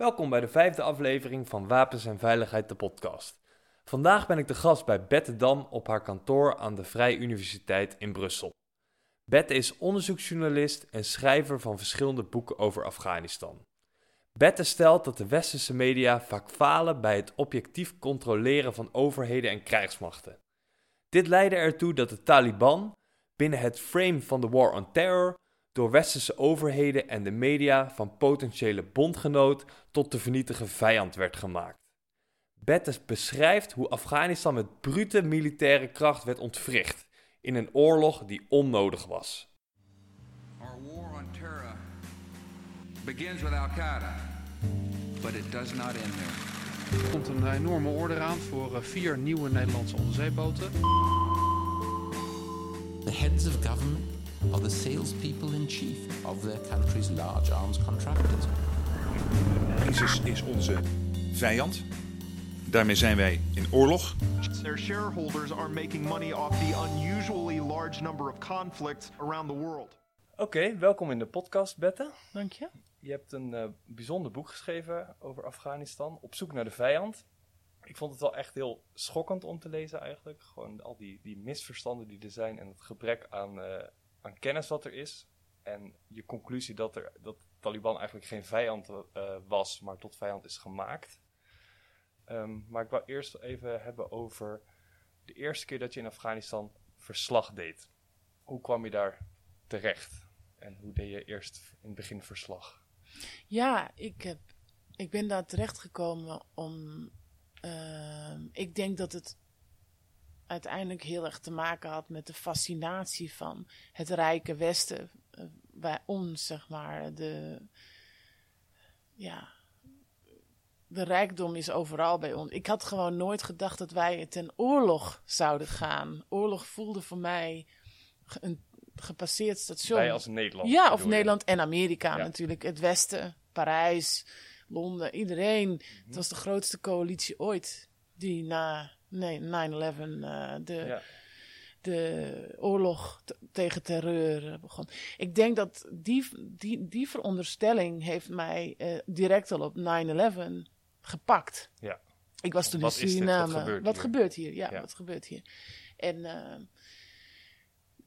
Welkom bij de vijfde aflevering van Wapens en Veiligheid, de podcast. Vandaag ben ik de gast bij Bette Dam op haar kantoor aan de Vrije Universiteit in Brussel. Bette is onderzoeksjournalist en schrijver van verschillende boeken over Afghanistan. Bette stelt dat de westerse media vaak falen bij het objectief controleren van overheden en krijgsmachten. Dit leidde ertoe dat de Taliban binnen het frame van de War on Terror door westerse overheden en de media van potentiële bondgenoot tot te vernietigen vijand werd gemaakt. Bettes beschrijft hoe Afghanistan met brute militaire kracht werd ontwricht in een oorlog die onnodig was. Our war on terror begins with Al-Qaeda, but it does not end there. Er komt een enorme order aan voor eh, vier nieuwe Nederlandse onderzeeboten. The heads of government are the salespeople in chief of their country's large arms contractors. ISIS is onze vijand. Daarmee zijn wij in oorlog. Their shareholders are making money off the unusually large number of conflicts around the world. Oké, welkom in de podcast, Bette. Dank je. Je hebt een eh, bijzonder boek geschreven over Afghanistan, Op zoek naar de vijand. Ik vond het wel echt heel schokkend om te lezen eigenlijk. Gewoon al die, die misverstanden die er zijn en het gebrek aan, eh, aan kennis wat er is. En je conclusie dat, er, dat Taliban eigenlijk geen vijand eh, was, maar tot vijand is gemaakt. Ehm, maar ik wil eerst even hebben over de eerste keer dat je in Afghanistan verslag deed. Hoe kwam je daar terecht? En hoe deed je eerst in het begin verslag? Ja, ik, heb, ik ben daar terechtgekomen om. ehm, ik denk dat het uiteindelijk heel erg te maken had met de fascinatie van het rijke Westen. eh, bij ons, zeg maar. De, ja, de rijkdom is overal bij ons. Ik had gewoon nooit gedacht dat wij ten oorlog zouden gaan. Oorlog voelde voor mij een gepasseerd station. Wij als Nederland. Ja, of? Nederland en Amerika Ja. natuurlijk. Het Westen, Parijs, Londen, iedereen. Mhm. Het was de grootste coalitie ooit die na nee, 9-11 eh, de, Ja. de oorlog tegen terreur eh, begon. Ik denk dat die, die, die veronderstelling heeft mij eh, direct al op 9-11 gepakt. Ja. Ik was toen Wat in? Wat Suriname. gebeurt Wat hier? gebeurt hier? Ja, Ja. wat gebeurt hier? En,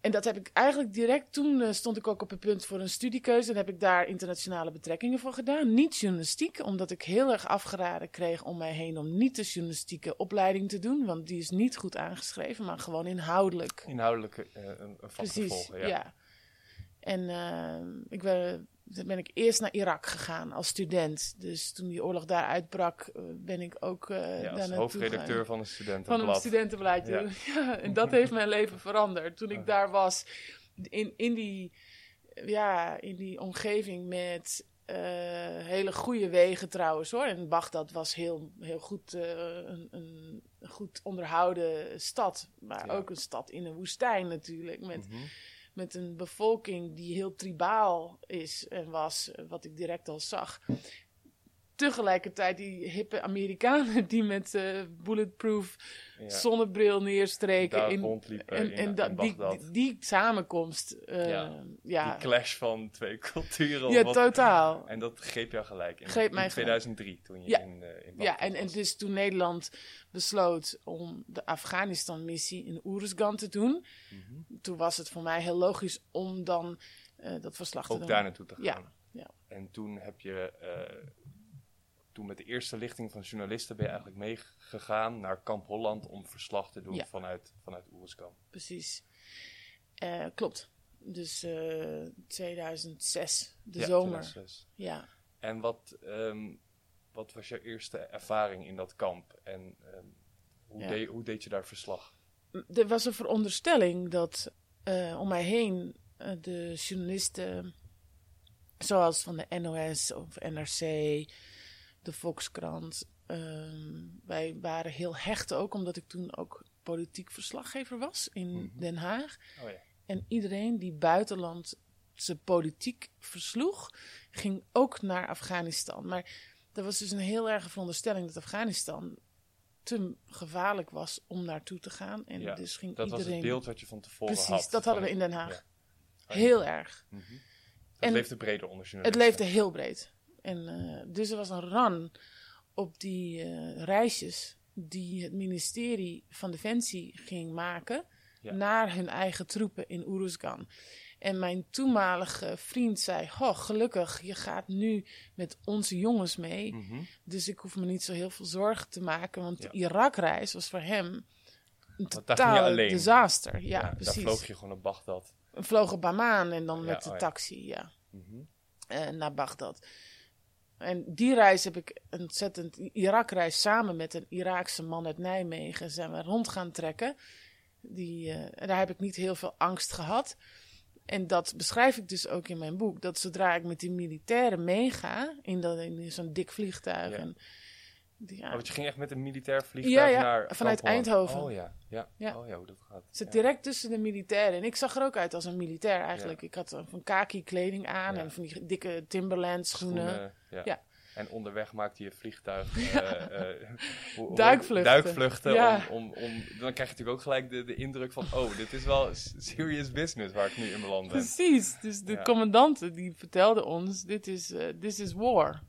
en dat heb ik eigenlijk direct. Toen eh, stond ik ook op het punt voor een studiekeuze. En heb ik daar internationale betrekkingen voor gedaan. Niet journalistiek, omdat ik heel erg afgeraden kreeg om mij heen om niet de journalistieke opleiding te doen. Want die is niet goed aangeschreven, maar gewoon inhoudelijk. Inhoudelijk eh, een, een vak te Precies, volgen. ja. Ja. En eh, ik ben, toen ben ik eerst naar Irak gegaan als student. Dus toen die oorlog daar uitbrak, eh, ben ik ook eh Ja, als hoofdredacteur van een Van studentenblad. een studentenbeleid. Ja. Ja. en dat heeft mijn leven veranderd. Toen ik daar was, in, in, die, ja, in die omgeving met eh, hele goede wegen trouwens hoor. En Bagdad was heel, heel goed, een, een goed onderhouden stad. Maar Ja. ook een stad in een woestijn natuurlijk. Met, Mhm. Met een bevolking die heel tribaal is en was, wat ik direct al zag. Tegelijkertijd die hippe Amerikanen die met eh, bulletproof Ja. zonnebril neerstreken. Daar in, rondliepen en in- en da- in die, die, die samenkomst. eh, Ja. ja, Die clash van twee culturen. ja wat- totaal. En dat greep jou gelijk in, Greep in mij gelijk. 2003, toen je Ja. in, eh in Ja, en, en dus toen Nederland besloot om de Afghanistan-missie in Oeruzgan te doen, Mhm. toen was het voor mij heel logisch om dan dat verslag te Ook doen. daar naartoe te gaan. Ja, ja. En toen heb je... eh, toen met de eerste lichting van journalisten ben je eigenlijk meegegaan naar Kamp Holland om verslag te doen Ja. vanuit, vanuit Oeruzgan. Precies. Eh, klopt. Dus eh 2006, de Ja, zomer. 2006. Ja. En wat, ehm, wat was jouw eerste ervaring in dat kamp? En ehm, hoe, Ja. deed, hoe deed je daar verslag? Er was een veronderstelling dat eh, om mij heen eh, de journalisten, zoals van de NOS of NRC, de Volkskrant, ehm, wij waren heel hecht ook, omdat ik toen ook politiek verslaggever was in Mhm. Den Haag. Oh ja. En iedereen die buitenlandse politiek versloeg, ging ook naar Afghanistan. Maar er was dus een heel erge veronderstelling dat Afghanistan te gevaarlijk was om naartoe te gaan. En Ja, dus ging Dat was iedereen... het beeld wat je van tevoren had. Precies, dat hadden we in Den Haag. Ja. Heel erg. Mhm. Het En leefde breder onder Het journalisten. leefde heel breed. En, eh, dus er was een run op die eh, reisjes die het ministerie van Defensie ging maken Ja. naar hun eigen troepen in Oeruzgan. En mijn toenmalige vriend zei: Goh, gelukkig, je gaat nu met onze jongens mee. Mhm. Dus ik hoef me niet zo heel veel zorgen te maken. Want Ja. de Irak-reis was voor hem een totaal disaster. Ja, precies. vloog je gewoon op Bagdad. We vlogen Bamaan en dan Ja, met de ja. taxi, ja. Naar Bagdad. En die reis heb ik ontzettend. Irak-reis samen met een Iraakse man uit Nijmegen zijn we rond gaan trekken. Die, eh, daar heb ik niet heel veel angst gehad. En dat beschrijf ik dus ook in mijn boek. Dat zodra ik met die militairen meega, in, dat- in zo'n dik vliegtuig. Ja. En, ja, Oh, want je ging echt met een militair vliegtuig Ja, ja, naar vanuit. Eindhoven. Oh ja, ja. Ja. Oh ja, hoe dat gaat. zit direct tussen de militairen. En ik zag er ook uit als een militair eigenlijk. Ik had een van kaki kleding aan en van die dikke Timberland schoenen. Schoenen, ja. En onderweg maakte je vliegtuig eh, eh, hoe- hoe- Duikvluchten. om, om, om, dan krijg je natuurlijk ook gelijk de, de indruk van, oh, dit is wel serious business waar ik nu in beland ben. Precies. Dus de commandanten die vertelden ons: dit is, eh, this is war.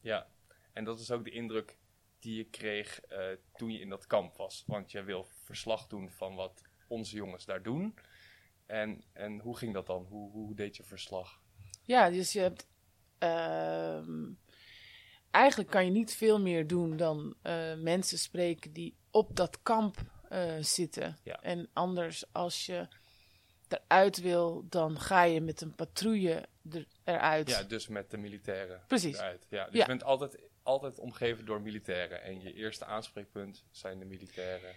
Ja, en dat is ook de indruk die je kreeg eh, toen je in dat kamp was. Want je wil verslag doen van wat onze jongens daar doen. En, en hoe ging dat dan? Hoe, hoe deed je verslag? Ja, dus je hebt. ehm, eigenlijk kan je niet veel meer doen dan eh, mensen spreken die op dat kamp eh, zitten. Ja. En anders, als je eruit wil, dan ga je met een patrouille er, eruit. Ja, dus met de militairen Precies. eruit. Ja, dus Ja. je bent altijd, altijd omgeven door militairen. En je eerste aanspreekpunt zijn de militairen.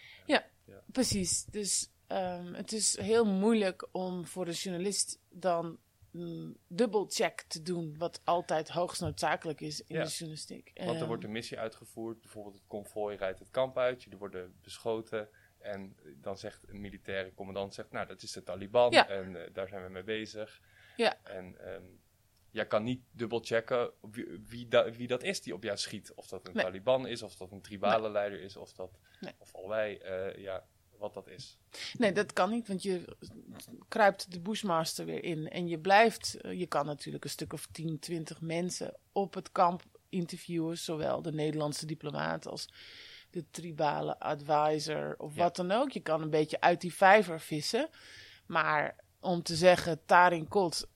Precies. Dus ehm, het is heel moeilijk om voor de journalist dan een dubbelcheck te doen, wat altijd hoogst noodzakelijk is in Ja. de journalistiek. Want er Ehm, wordt een missie uitgevoerd. Bijvoorbeeld het konvooi rijdt het kamp uit. Jullie worden beschoten. En dan zegt een militaire commandant, zegt, nou dat is de Taliban. Ja. En eh, daar zijn we mee bezig. Ja. En ehm, jij kan niet dubbelchecken wie, wie, da- wie dat is die op jou schiet. Of dat een Nee. Taliban is, of dat een tribale leider is, of dat, Nee. of allebei, eh, ja, wat dat is. Nee, dat kan niet, want je kruipt de Bushmaster weer in. En je blijft, eh, je kan natuurlijk een stuk of 10, 20 mensen op het kamp interviewen. Zowel de Nederlandse diplomaat als de tribale advisor of Ja. wat dan ook. Je kan een beetje uit die vijver vissen. Maar om te zeggen, Tarin Kot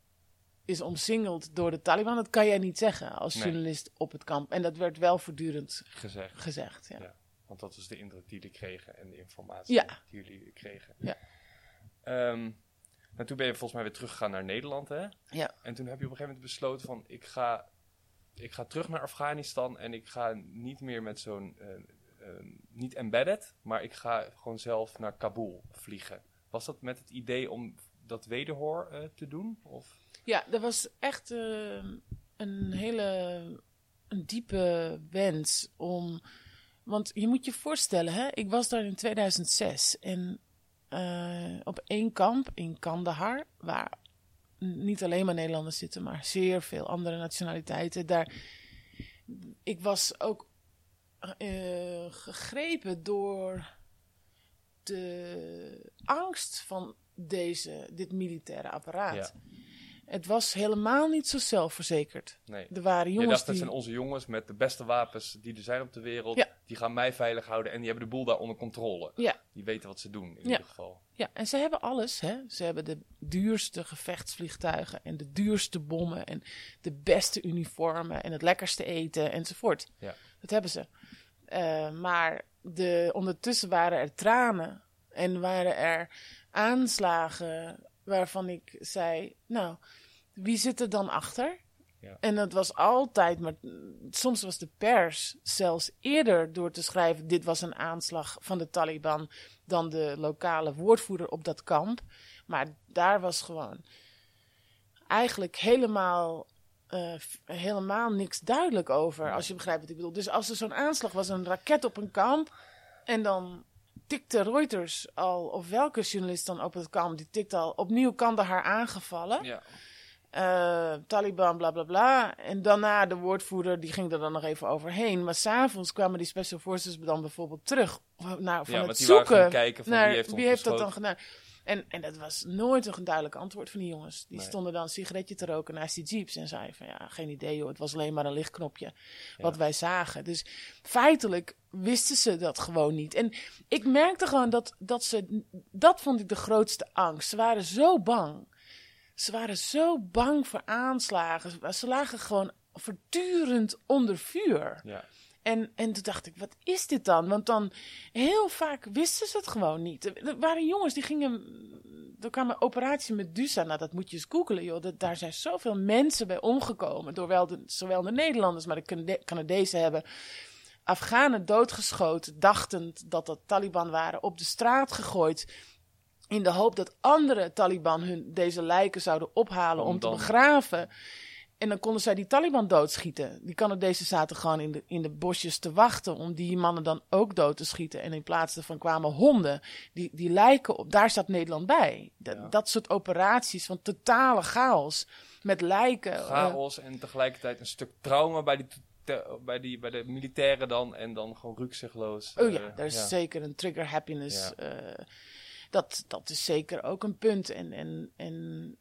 is omsingeld door de Taliban, dat kan jij niet zeggen als Nee. journalist op het kamp. En dat werd wel voortdurend Gezegd. gezegd. Ja. Ja. Want dat is de indruk die jullie kregen en de informatie Ja. die jullie kregen. Ja. Ehm, maar toen ben je volgens mij weer teruggegaan naar Nederland, hè? Ja. En toen heb je op een gegeven moment besloten van, ik ga, ik ga terug naar Afghanistan en ik ga niet meer met zo'n, eh, niet embedded, maar ik ga gewoon zelf naar Kabul vliegen. Was dat met het idee om dat wederhoor eh, te doen? Of? Ja, dat was echt eh, een hele een diepe wens om. Want je moet je voorstellen, hè, ik was daar in 2006 en eh, op één kamp in Kandahar, waar niet alleen maar Nederlanders zitten, maar zeer veel andere nationaliteiten. Daar, ik was ook eh, gegrepen door de angst van deze, dit militaire apparaat. Het was helemaal niet zo zelfverzekerd. Nee. Er waren Je jongens dacht, dat zijn onze jongens met de beste wapens die er zijn op de wereld. Ja. Die gaan mij veilig houden en die hebben de boel daar onder controle. Ja. Die weten wat ze doen, in Ja. ieder geval. Ja, en ze hebben alles. Hè? Ze hebben de duurste gevechtsvliegtuigen en de duurste bommen en de beste uniformen en het lekkerste eten enzovoort. Ja. Dat hebben ze. Eh, maar de, ondertussen waren er tranen en waren er aanslagen waarvan ik zei, nou, wie zit er dan achter? Ja. En dat was altijd, maar soms was de pers zelfs eerder door te schrijven: dit was een aanslag van de Taliban dan de lokale woordvoerder op dat kamp. Maar daar was gewoon eigenlijk helemaal, eh, helemaal niks duidelijk over, als je begrijpt wat ik bedoel. Dus als er zo'n aanslag was, een raket op een kamp, en dan tikte Reuters al, of welke journalist dan op het kamp, die tikte al opnieuw Kandahar aangevallen. Ja. Eh, Taliban, bla bla bla. En daarna de woordvoerder, die ging er dan nog even overheen. Maar s'avonds kwamen die special forces dan bijvoorbeeld terug naar, van Ja, het die zoeken kijken van naar wie heeft dat dan gedaan. En, en dat was nooit een duidelijk antwoord van die jongens. Die Nee. stonden dan een sigaretje te roken naast die jeeps en zeiden van ja, geen idee joh, het was alleen maar een lichtknopje wat wij zagen. Dus feitelijk wisten ze dat gewoon niet. En ik merkte gewoon dat, dat ze, dat vond ik de grootste angst. Ze waren zo bang. Ze waren zo bang voor aanslagen. Ze lagen gewoon voortdurend onder vuur. Ja. En, en toen dacht ik, wat is dit dan? Want dan, heel vaak wisten ze het gewoon niet. Er waren jongens die gingen, er kwam een operatie Medusa. Nou, dat moet je eens googelen, joh. Dat, daar zijn zoveel mensen bij omgekomen. Door wel de, zowel de Nederlanders, maar de Canade- Canadezen hebben Afghanen doodgeschoten, dachtend dat dat Taliban waren, op de straat gegooid. In de hoop dat andere Taliban hun deze lijken zouden ophalen Om om, te begraven. En dan konden zij die Taliban doodschieten. Die Canadezen zaten gewoon in de, in de bosjes te wachten om die mannen dan ook dood te schieten. En in plaats daarvan kwamen honden. Die, die lijken op, daar staat Nederland bij. Dat, dat soort operaties van totale chaos. Met lijken. eh, Chaos en tegelijkertijd een stuk trauma bij die, te- bij die bij de militairen dan. En dan gewoon rukzichtloos. Oh ja, daar is ja. zeker een trigger happiness. Ja. eh, dat, dat is zeker ook een punt. En, en, en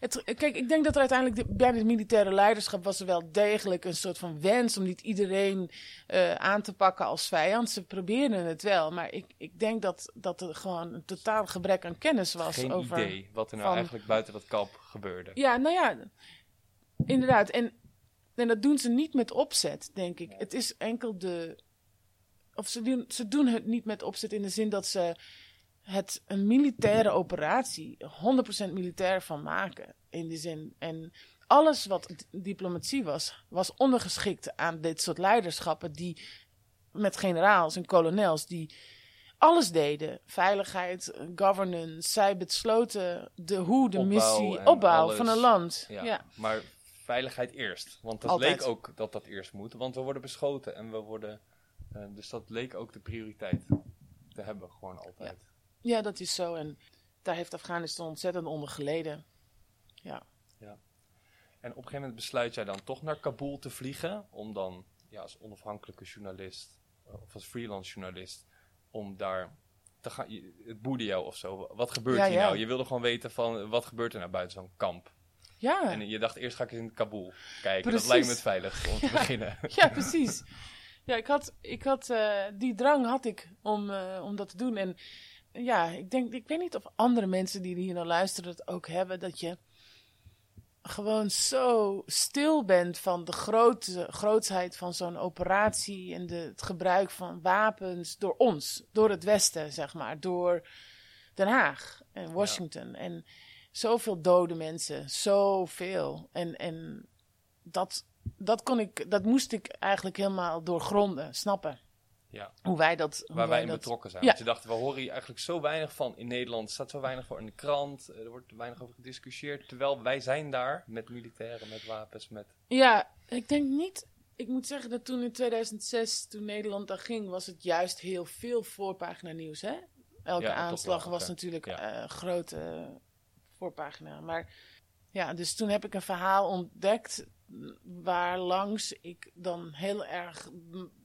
het, kijk, ik denk dat er uiteindelijk de- bij het militaire leiderschap was er wel degelijk een soort van wens om niet iedereen eh, aan te pakken als vijand. Ze probeerden het wel, maar ik, ik denk dat, dat er gewoon een totaal gebrek aan kennis was Geen over. idee wat er nou van- eigenlijk buiten dat kamp gebeurde. Ja, nou ja, inderdaad. En, en dat doen ze niet met opzet, denk ik. Het is enkel de. Of ze doen, ze doen het niet met opzet in de zin dat ze het een militaire operatie, 100% militair van maken. In die zin. En alles wat diplomatie was, was ondergeschikt aan dit soort leiderschappen die met generaals en kolonels die alles deden. Veiligheid, governance. Zij besloten de hoe, de Opbouw missie, opbouw alles. van een land. Ja, Ja. Maar veiligheid eerst. Want dat Altijd. leek ook dat dat eerst moet. Want we worden beschoten en we worden. eh, dus dat leek ook de prioriteit te hebben, gewoon altijd. ja, dat is zo. En daar heeft Afghanistan ontzettend onder geleden. Ja. En op een gegeven moment besluit jij dan toch naar Kabul te vliegen. Om dan ja, als onafhankelijke journalist eh, of als freelance journalist. Om daar te gaan. Het boerde jou of zo. Wat gebeurt Ja, hier ja. nou? Je wilde gewoon weten van wat gebeurt er nou buiten zo'n kamp. Ja. En je dacht eerst ga ik eens in Kabul kijken. Precies. Dat lijkt me het veiligst om te beginnen. ja, precies. Ja, ik had, ik had eh, die drang had ik om, eh, om dat te doen. En ja, ik denk, ik weet niet of andere mensen die hier naar luisteren het ook hebben, dat je gewoon zo stil bent van de grote, grootsheid van zo'n operatie en de, het gebruik van wapens door ons, door het Westen, zeg maar, door Den Haag en Washington. En zoveel dode mensen, zoveel. En, en dat, dat, kon ik, dat moest ik eigenlijk helemaal doorgronden, snappen. Ja. Hoe wij dat. hoe Waar wij in dat- betrokken zijn. Ja. Want je dacht, we horen hier eigenlijk zo weinig van in Nederland. Er staat zo weinig voor in de krant. Er wordt weinig over gediscussieerd. Terwijl wij zijn daar met militairen, met wapens, met... Ja, ik denk niet. Ik moet zeggen dat toen in 2006, toen Nederland daar ging, was het juist heel veel voorpagina nieuws. Hè? Elke Ja, aanslag was natuurlijk Ja. eh grote eh, voorpagina. Maar ja, dus toen heb ik een verhaal ontdekt waar langs ik dan heel erg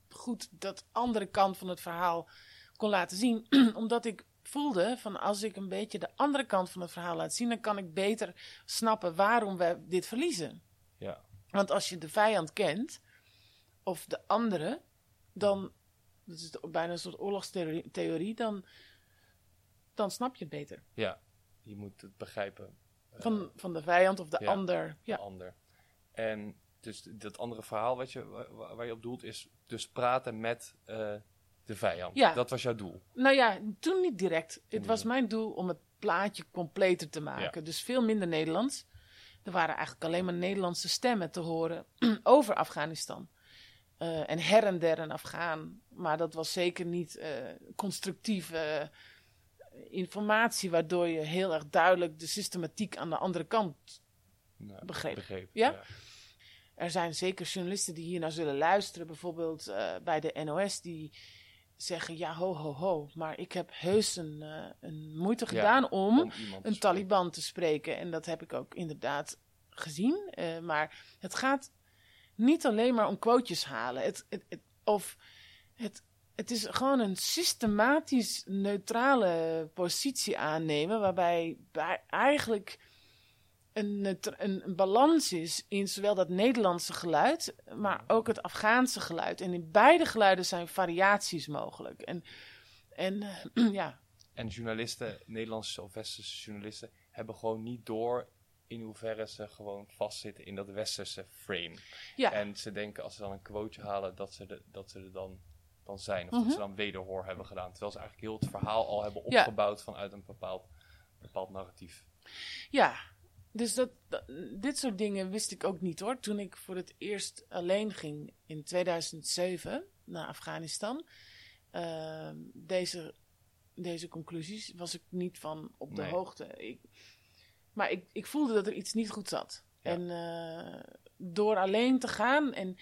goed dat andere kant van het verhaal kon laten zien. Omdat ik voelde van als ik een beetje de andere kant van het verhaal laat zien, dan kan ik beter snappen waarom we dit verliezen. Ja, Want als je de vijand kent, of de andere, dan, dat is bijna een soort oorlogstheorie, theorie, dan, dan snap je het beter. ja. je moet het begrijpen. eh, Van, van de vijand of de ja. ander. de Ja. ander. En dus dat andere verhaal wat je, waar, waar je op doelt is dus praten met eh, de vijand. Ja. Dat was jouw doel. Nou ja, toen niet direct. Het niet was mijn doel om het plaatje completer te maken. Ja. Dus veel minder Nederlands. Er waren eigenlijk alleen maar Nederlandse stemmen te horen over Afghanistan. Eh, en her en der een Afghaan. Maar dat was zeker niet eh, constructieve informatie, waardoor je heel erg duidelijk de systematiek aan de andere kant Begreep. Ja? ja. Er zijn zeker journalisten die hier naar zullen luisteren, bijvoorbeeld eh, bij de NOS, die zeggen: Ja, ho, ho, ho. Maar ik heb heus een, eh, een moeite Ja, gedaan om, een. Taliban te spreken. En dat heb ik ook inderdaad gezien. Eh, maar het gaat niet alleen maar om quotejes halen. Het, het, het- of het, het is gewoon een systematisch neutrale positie aannemen, waarbij bij eigenlijk een, neutra- een, een balans is in zowel dat Nederlandse geluid, maar ook het Afghaanse geluid. En in beide geluiden zijn variaties mogelijk. En, en eh, ja, En journalisten, Nederlandse of westerse journalisten, hebben gewoon niet door in hoeverre ze gewoon vastzitten in dat westerse frame. ja. En ze denken als ze dan een quoteje halen dat ze, de, dat ze er dan, dan zijn. Of Mhm. dat ze dan wederhoor hebben gedaan. Terwijl ze eigenlijk heel het verhaal al hebben Ja. opgebouwd vanuit een bepaald, bepaald narratief. Ja, dus dat, dat- dit soort dingen wist ik ook niet hoor. Toen ik voor het eerst alleen ging in 2007 naar Afghanistan, ehm, deze, deze conclusies was ik niet van op de Nee. hoogte. Ik, maar ik, ik voelde dat er iets niet goed zat. Ja. En eh, door alleen te gaan en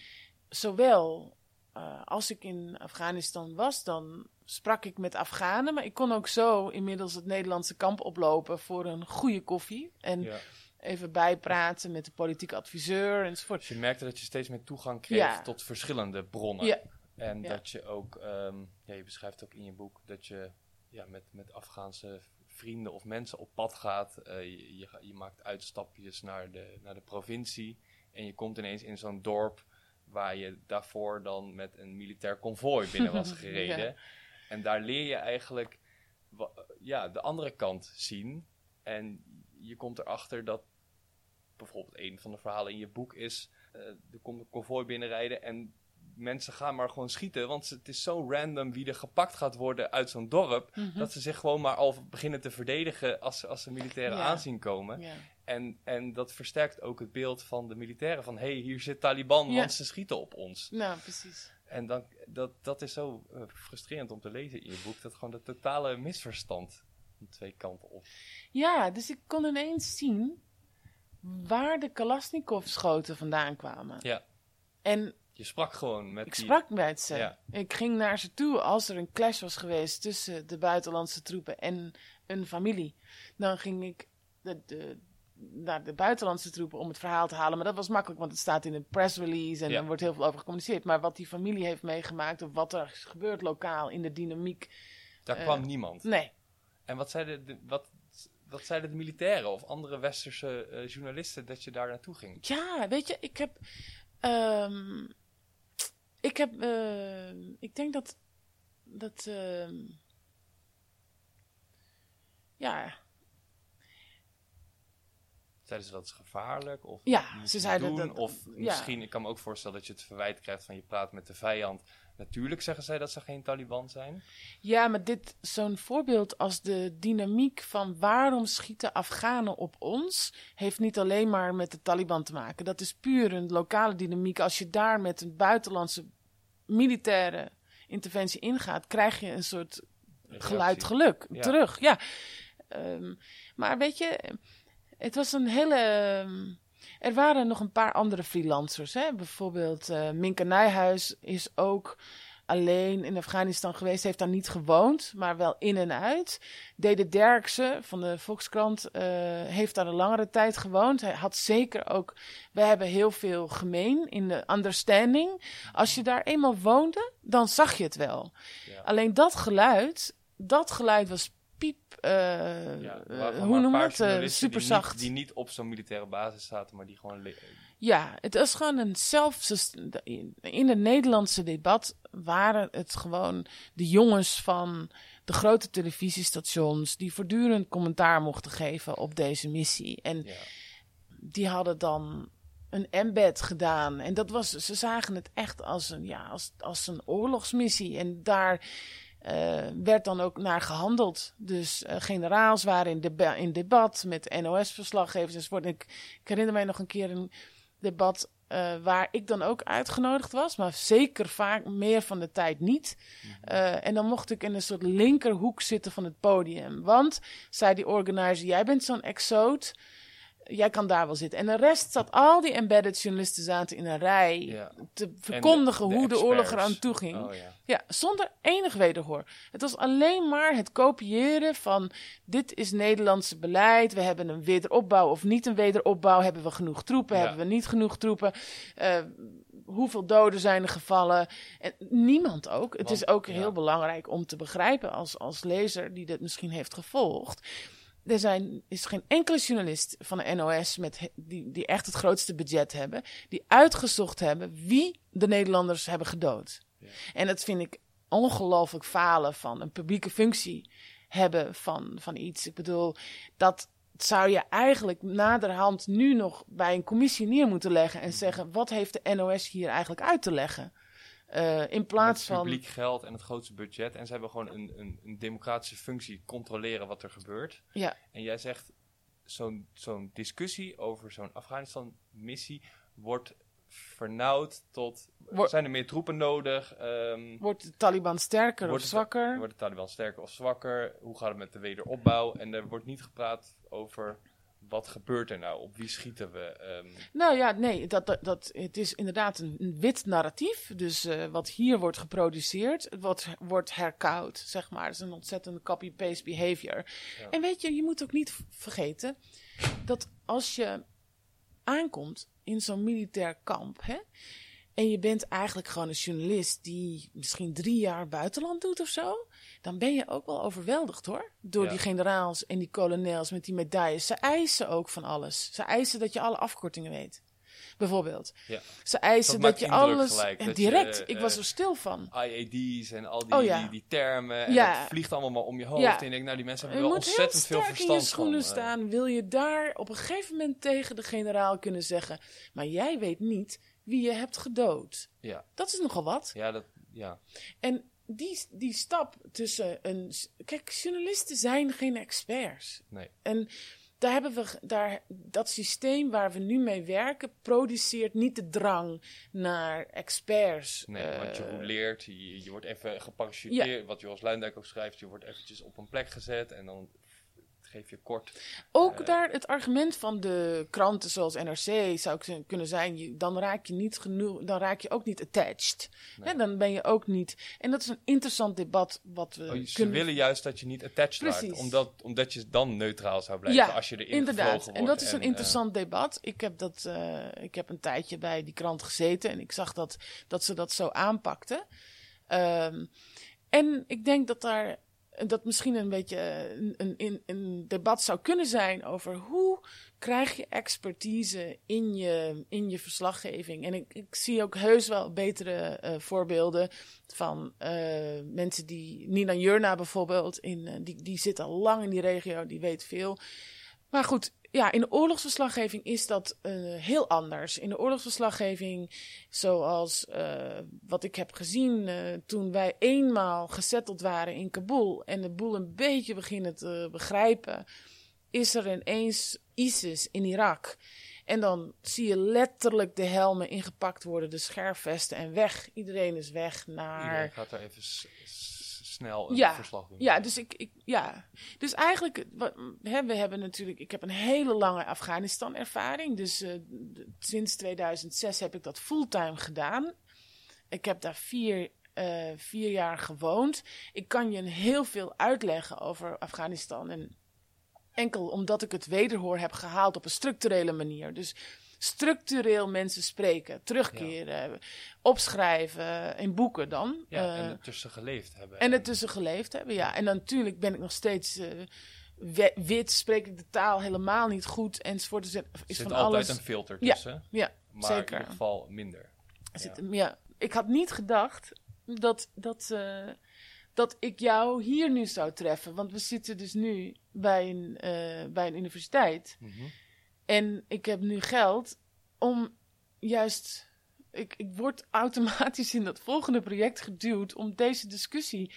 zowel eh, als ik in Afghanistan was, dan sprak ik met Afghanen. Maar ik kon ook zo inmiddels het Nederlandse kamp oplopen voor een goede koffie. En Ja. Even bijpraten met de politieke adviseur enzovoort. Dus je merkte dat je steeds meer toegang kreeg Ja. tot verschillende bronnen. Ja. En Ja. dat je ook, ehm, ja, je beschrijft ook in je boek dat je ja, met, met Afghaanse vrienden of mensen op pad gaat. Eh, je, je, maakt uitstapjes naar de, naar de provincie. En je komt ineens in zo'n dorp waar je daarvoor dan met een militair konvooi binnen was gereden. Ja. En daar leer je eigenlijk ja, de andere kant zien. En je komt erachter dat bijvoorbeeld een van de verhalen in je boek is... eh, er komt een konvooi binnenrijden en mensen gaan maar gewoon schieten. Want het is zo random wie er gepakt gaat worden uit zo'n dorp... Mhm. dat ze zich gewoon maar al beginnen te verdedigen als, ze- als ze militairen Ja. aanzien komen. Ja. En, en dat versterkt ook het beeld van de militairen van... hé, hey, hier zit Taliban, Ja. want ze schieten op ons. Nou, precies. En dan, dat, dat is zo eh, frustrerend om te lezen in je boek. Dat gewoon de totale misverstand van twee kanten op. Ja, dus ik kon ineens zien waar de Kalashnikov-schoten vandaan kwamen. Ja. En Je sprak gewoon met ik die... sprak met ze. Ja. Ik ging naar ze toe als er een clash was geweest tussen de buitenlandse troepen en een familie. Dan ging ik de, de, naar de buitenlandse troepen om het verhaal te halen. Maar dat was makkelijk, want het staat in een press release en Ja. er wordt heel veel over gecommuniceerd. Maar wat die familie heeft meegemaakt of wat er is gebeurd lokaal in de dynamiek. Daar eh, kwam niemand. Nee. En wat zeiden, de, wat, wat zeiden de militairen of andere westerse eh, journalisten dat je daar naartoe ging? Ja, weet je, ik heb. ehm, ik heb. ehm, ik denk dat. Dat. ehm, ja, Zeiden ze dat is gevaarlijk? Of Ja, ze zeiden doen? dat- Of ja. misschien, ik kan me ook voorstellen dat je het verwijt krijgt van je praat met de vijand. Natuurlijk zeggen zij dat ze geen Taliban zijn. ja, maar dit, zo'n voorbeeld als de dynamiek van waarom schieten Afghanen op ons, heeft niet alleen maar met de Taliban te maken. Dat is puur een lokale dynamiek. Als je daar met een buitenlandse militaire interventie ingaat, krijg je een soort geluid geluk Ja. terug. Ja. Ehm, maar weet je, het was een hele. ehm, er waren nog een paar andere freelancers. Hè? Bijvoorbeeld eh Minke Nijhuis is ook alleen in Afghanistan geweest. Heeft daar niet gewoond, maar wel in en uit. Dede Derksen van de Volkskrant eh, heeft daar een langere tijd gewoond. Hij had zeker ook... We hebben heel veel gemeen in de understanding. Als je daar eenmaal woonde, dan zag je het wel. Ja. Alleen dat geluid, dat geluid was piep... eh, Ja, eh, hoe noem je het? Super zacht. Die niet op zo'n militaire basis zaten, maar die gewoon... Ja, het was gewoon een zelf. In het Nederlandse debat waren het gewoon de jongens van de grote televisiestations die voortdurend commentaar mochten geven op deze missie. En Ja. die hadden dan een embed gedaan. En dat was, ze zagen het echt als een, ja, als, als een oorlogsmissie. En daar werd dan ook naar gehandeld. Dus eh, generaals waren in, deba- in debat met NOS-verslaggevers enzovoort. Ik, ik herinner mij nog een keer een debat eh, waar ik dan ook uitgenodigd was, maar zeker vaak meer van de tijd niet. Eh, en dan mocht ik in een soort linkerhoek zitten van het podium. Want, zei die organizer, jij bent zo'n exoot, jij kan daar wel zitten. En de rest zat, al die embedded journalisten zaten in een rij Ja. te verkondigen de hoe de oorlog eraan toe ging. Oh ja. Ja, zonder enig wederhoor. Het was alleen maar het kopiëren van dit is Nederlandse beleid. We hebben een wederopbouw of niet een wederopbouw. Hebben we genoeg troepen? Ja. Hebben we niet genoeg troepen? Eh, hoeveel doden zijn er gevallen? En niemand ook. Het Want, is ook heel belangrijk om te begrijpen als, als lezer die dit misschien heeft gevolgd. Er zijn, is geen enkele journalist van de NOS met, die, die echt het grootste budget hebben, die uitgezocht hebben wie de Nederlanders hebben gedood. En dat vind ik ongelooflijk falen van een publieke functie hebben van, van iets. Ik bedoel, dat zou je eigenlijk naderhand nu nog bij een commissie neer moeten leggen en zeggen: wat heeft de NOS hier eigenlijk uit te leggen? Eh, in plaats Met van. publiek geld en het grootste budget. En ze hebben gewoon een, een, een democratische functie, controleren wat er gebeurt. Ja, En jij zegt, zo'n zo'n discussie over zo'n Afghanistan-missie wordt vernauwd tot... Zijn er meer troepen nodig? Ehm, wordt de Taliban sterker of zwakker? wordt de Taliban sterker of zwakker? Hoe gaat het met de wederopbouw? En er wordt niet gepraat over wat gebeurt er nou? Op wie schieten we? Ehm, Nou ja, nee, dat, dat, dat, het is inderdaad een, wit narratief. Dus eh, wat hier wordt geproduceerd, het wordt, herkoud, zeg maar. Het is een ontzettende copy-paste behavior. En weet je, je moet ook niet vergeten dat als je aankomt in zo'n militair kamp, hè, en je bent eigenlijk gewoon een journalist die misschien drie jaar buitenland doet of zo, dan ben je ook wel overweldigd hoor. Door Ja. die generaals en die kolonels met die medailles. Ze eisen ook van alles. Ze eisen dat je alle afkortingen weet. Bijvoorbeeld. ja. Ze eisen Dat je alles. gelijk, en je, direct, ik was eh, er stil van. IAD's en al die, Oh ja. die, die termen. En Ja. het vliegt allemaal maar om je hoofd. En je denkt, nou, die mensen Je hebben wel moet heel ontzettend veel sterk in verstand je schoenen van. eh, staan. Wil je daar op een gegeven moment tegen de generaal kunnen zeggen. Maar jij weet niet wie je hebt gedood. ja. Dat is nogal wat. ja, dat, ja. En die, die stap tussen een. Kijk, journalisten zijn geen experts. Nee. En daar hebben we, daar, dat systeem waar we nu mee werken, produceert niet de drang naar experts. Nee, Eh, want je rouleert, je, je wordt even geparachuteerd. Wat Jos Luindijk ook schrijft, je wordt eventjes op een plek gezet en dan geef je kort. Ook Eh, daar het argument van de kranten zoals NRC zou ik kunnen zijn, je, dan raak je niet genoeg, dan raak je ook niet attached. Hè, dan ben je ook niet. En dat is een interessant debat wat we Oh, ze kunnen. willen juist dat je niet attached raakt, Precies. omdat, omdat je dan neutraal zou blijven ja, als je erin inderdaad. En dat is een eh, interessant debat. Ik heb, dat, eh, ik heb een tijdje bij die krant gezeten en ik zag dat, dat ze dat zo aanpakten. Ehm, en ik denk dat daar dat misschien een beetje eh, een, een, een, debat zou kunnen zijn over hoe krijg je expertise in je, in je verslaggeving. En ik, ik zie ook heus wel betere eh, voorbeelden van eh, mensen die, Nina Jurna bijvoorbeeld, in, die, die zit al lang in die regio, die weet veel. Maar goed, ja, in de oorlogsverslaggeving is dat eh, heel anders. In de oorlogsverslaggeving, zoals eh, wat ik heb gezien eh, toen wij eenmaal gezetteld waren in Kabul en de boel een beetje beginnen te begrijpen, is er ineens ISIS in Irak. En dan zie je letterlijk de helmen ingepakt worden, de scherfvesten en weg. Iedereen is weg naar. Iedereen gaat er even snel een Ja, verslag doen. Ja, dus ik, ik ja. Dus eigenlijk, wat, hè, we hebben natuurlijk, ik heb een hele lange Afghanistan-ervaring. Dus eh, sinds 2006 heb ik dat fulltime gedaan. Ik heb daar vier, eh, vier jaar gewoond. Ik kan je heel veel uitleggen over Afghanistan. En enkel omdat ik het wederhoor heb gehaald op een structurele manier. Dus structureel mensen spreken, terugkeren, opschrijven in boeken dan. Ja, Eh, en ertussen geleefd hebben. en ertussen geleefd hebben, ja. En natuurlijk ben ik nog steeds eh, wit, spreek ik de taal helemaal niet goed, enzovoort. Dus er is zit van altijd alles. een filter Ja, tussen, Ja, maar zeker. in ieder geval minder. Er zit- ja. Ik had niet gedacht dat, dat, eh, dat ik jou hier nu zou treffen. Want we zitten dus nu bij een, eh, bij een universiteit. Mhm. En ik heb nu geld om juist. Ik, ik word automatisch in dat volgende project geduwd om deze discussie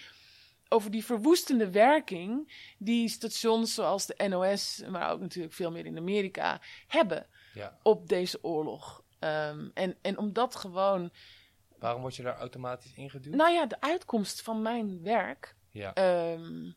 over die verwoestende werking die stations zoals de NOS, maar ook natuurlijk veel meer in Amerika, hebben Ja. op deze oorlog. Ehm, en, en om dat gewoon, Waarom word je daar automatisch ingeduwd? nou ja, de uitkomst van mijn werk. ja. ehm,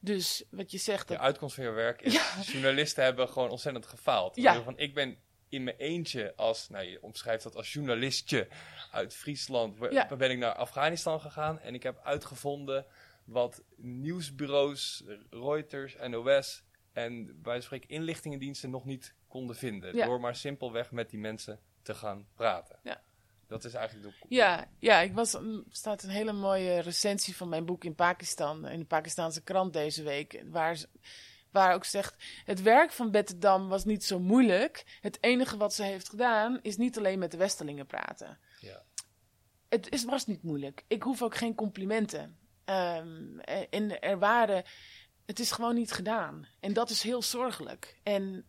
dus wat je zegt, De dat, uitkomst van je werk is, journalisten hebben gewoon ontzettend gefaald. Ja. Van, ik ben in mijn eentje als, nou je omschrijft dat als journalistje uit Friesland, Ja. ben ik naar Afghanistan gegaan en ik heb uitgevonden wat nieuwsbureaus, Reuters, NOS en bij spreken inlichtingendiensten nog niet konden vinden. Ja. Door maar simpelweg met die mensen te gaan praten. Ja. Dat is eigenlijk de... Ja, ja, ik was, er staat een hele mooie recensie van mijn boek in Pakistan, in de Pakistanse krant deze week, waar, waar ook zegt, het werk van Bette Dam was niet zo moeilijk. Het enige wat ze heeft gedaan, is niet alleen met de Westelingen praten. Ja. Het is, was niet moeilijk. Ik hoef ook geen complimenten. Ehm, en er waren, het is gewoon niet gedaan. En dat is heel zorgelijk. En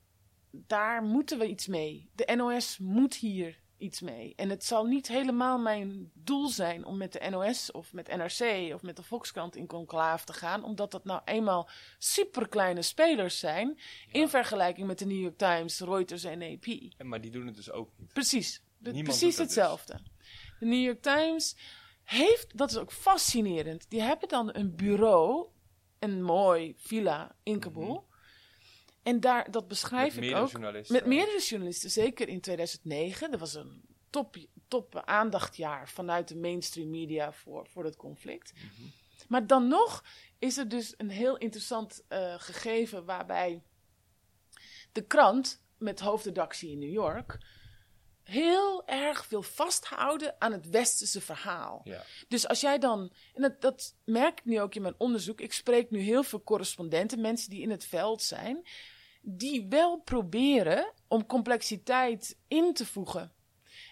daar moeten we iets mee. De NOS moet hier iets mee. En het zal niet helemaal mijn doel zijn om met de NOS of met NRC of met de Volkskrant in conclave te gaan, omdat dat nou eenmaal superkleine spelers zijn in vergelijking met de New York Times, Reuters en AP. En- Maar die doen het dus ook niet. Precies. De- precies dus. hetzelfde. De New York Times heeft, dat is ook fascinerend, die hebben dan een bureau, een mooi villa in Kabul. En daar, dat beschrijf. Met ik ook. journalisten. Met meerdere journalisten, zeker in 2009. Dat was een top, top aandachtjaar vanuit de mainstream media voor, voor het conflict. Mhm. Maar dan nog is er dus een heel interessant eh, gegeven waarbij de krant met hoofdredactie in New York heel erg wil vasthouden aan het westerse verhaal. Ja. Dus als jij dan, en dat, dat merk ik nu ook in mijn onderzoek, ik spreek nu heel veel correspondenten, mensen die in het veld zijn, die wel proberen om complexiteit in te voegen.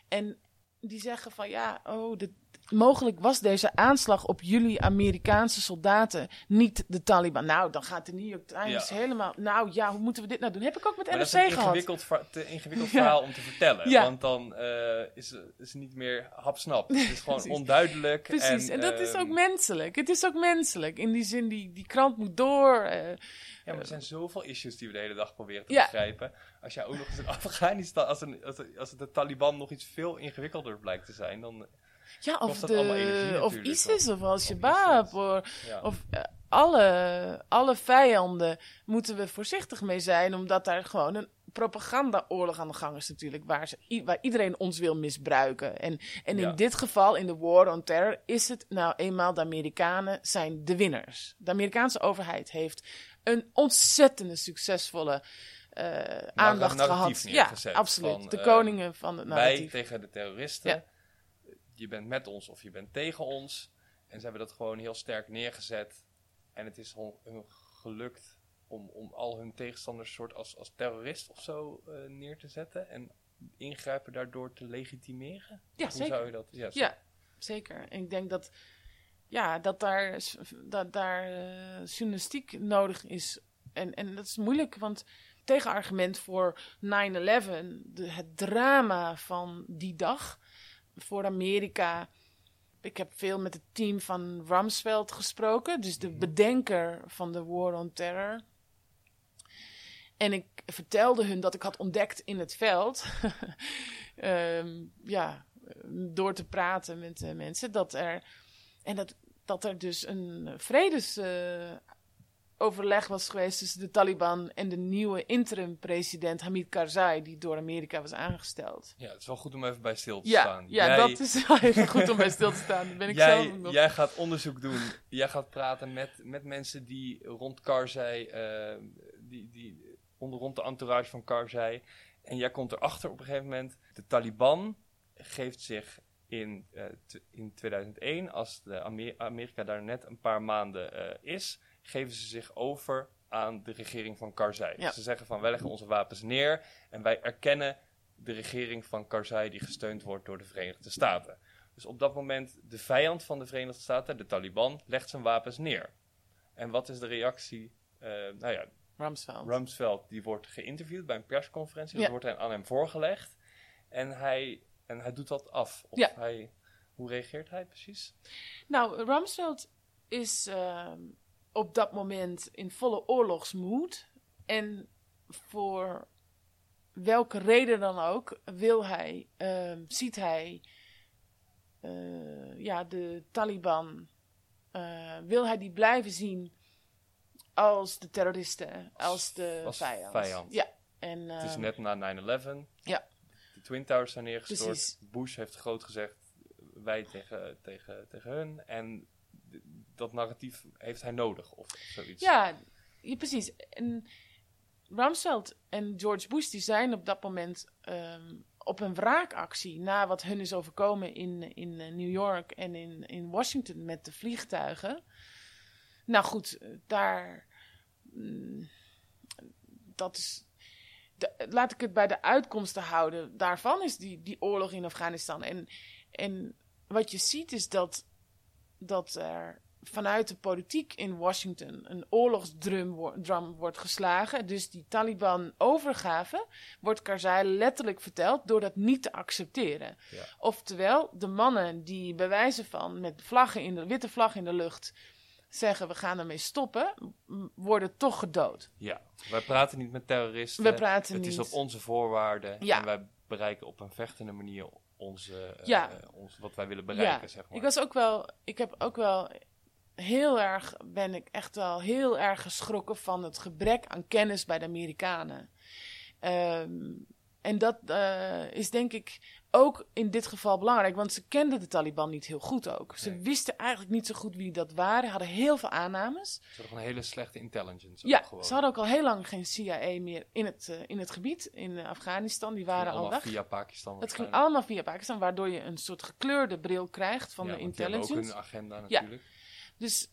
En die zeggen van ja, oh, de, mogelijk was deze aanslag op jullie Amerikaanse soldaten niet de Taliban. Nou, dan gaat de New York Times Ja. helemaal, nou ja, hoe moeten we dit nou doen? Heb ik ook met Maar dat NRC is een gehad. ingewikkeld, ver- te ingewikkeld Ja. verhaal om te vertellen. Ja. Want dan eh, is, is het niet meer hapsnap. Het is gewoon Precies. onduidelijk. Precies, en, dat is ehm, ook menselijk. Het is ook menselijk. In die zin, die, die krant moet door. eh, Ja, maar er zijn zoveel issues die we de hele dag proberen te begrijpen. Als jij ook nog eens in Afghanistan, als, een, als, een- als het de Taliban nog iets veel ingewikkelder blijkt te zijn, dan... Ja, of, de, energie of ISIS of- Al-Shabaab. Of, Ja. of eh, alle, alle vijanden moeten we voorzichtig mee zijn, omdat daar gewoon een propagandaoorlog aan de gang is natuurlijk, waar, ze, waar iedereen ons wil misbruiken. En, en Ja. in dit geval, in de War on Terror, is het nou eenmaal de Amerikanen zijn de winnaars. De Amerikaanse overheid heeft een ontzettende succesvolle eh, aandacht narratief gehad. Ja, absoluut. van, de eh, koningen van het Wij narratief. tegen de terroristen. Ja. Je bent met ons of je bent tegen ons. En ze hebben dat gewoon heel sterk neergezet. En het is hun gelukt om, om al hun tegenstanders soort als, als terrorist of zo eh, neer te zetten. En ingrijpen daardoor te legitimeren. Ja, Hoe zeker. zou je dat... Ja, Ja, zeker. En ik denk dat, ja, dat daar, dat daar eh, journalistiek nodig is. En, en dat is moeilijk, want tegenargument voor 9-11, de- het drama van die dag voor Amerika. Ik heb veel met het team van Rumsfeld gesproken, dus de bedenker van de War on Terror. En ik vertelde hun dat ik had ontdekt in het veld, ehm, ja, door te praten met eh, mensen, dat er, en dat, dat er dus een vredesoverleg overleg was geweest tussen de Taliban en de nieuwe interim-president Hamid Karzai, die door Amerika was aangesteld. Ja, het is wel goed om even bij stil te Ja, staan. ja Jij- dat is wel even goed om bij stil te staan. Dat ben ik jij, zelf nog. jij gaat onderzoek doen. Jij gaat praten met, met mensen die rond Karzai, eh, die, die onder rond de entourage van Karzai. En jij komt erachter op een gegeven moment. De Taliban geeft zich in, eh, in 2001, als de Amer- Amerika daar net een paar maanden eh, is, geven ze zich over aan de regering van Karzai. Ja. Ze zeggen van wij leggen onze wapens neer en wij erkennen de regering van Karzai die gesteund wordt door de Verenigde Staten. Dus op dat moment, de vijand van de Verenigde Staten, de Taliban, legt zijn wapens neer. En wat is de reactie? Eh, nou ja, Rumsfeld. Rumsfeld die wordt geïnterviewd bij een persconferentie. Ja. Dat wordt aan hem voorgelegd. En hij, en hij doet dat af. Of Ja. hij, hoe reageert hij precies? Nou, Rumsfeld is ehm, op dat moment in volle oorlogsmoed. En voor welke reden dan ook wil hij, ehm, ziet hij eh, ja, de Taliban, eh, wil hij die blijven zien als de terroristen, als de als vijand. vijand. Ja. En, Het is ehm, net na 9-11. Ja. De Twin Towers zijn neergestort. Precies. Bush heeft groot gezegd, wij tegen, tegen, tegen hun. En dat narratief heeft hij nodig, of zoiets. Ja, precies. En Rumsfeld en George Bush die zijn op dat moment ehm, op een wraakactie na wat hun is overkomen in, in eh, New York en in, in Washington met de vliegtuigen. Nou goed, daar. mm, dat is. laat ik het bij de uitkomsten houden. Daarvan is die, die oorlog in Afghanistan. En, en wat je ziet is dat, dat er vanuit de politiek in Washington een oorlogsdrum wo- drum wordt geslagen. Dus die Taliban overgave wordt Karzai letterlijk verteld door dat niet te accepteren. Ja. Oftewel, de mannen die bij wijze van met vlaggen in de witte vlag in de lucht zeggen we gaan ermee stoppen, worden toch gedood. Ja, wij praten niet met terroristen. We praten het niet. is op onze voorwaarden. Ja. En wij bereiken op een vechtende manier onze, eh, Ja. ons, wat wij willen bereiken, ja, zeg maar. ik was ook wel, ik heb ook wel heel erg, ben ik echt wel heel erg geschrokken van het gebrek aan kennis bij de Amerikanen. Ehm, en dat eh, is denk ik ook in dit geval belangrijk, want ze kenden de Taliban niet heel goed ook. Ze Nee. wisten eigenlijk niet zo goed wie dat waren, hadden heel veel aannames. Ze gewoon een hele slechte intelligence. Ja, gewoon. ze hadden ook al heel lang geen CIA meer in het, eh, in het gebied, in eh, Afghanistan. Die waren al Allemaal weg. via Pakistan Het ging allemaal via Pakistan, waardoor je een soort gekleurde bril krijgt van Ja, de intelligence. ook een agenda Ja. Dus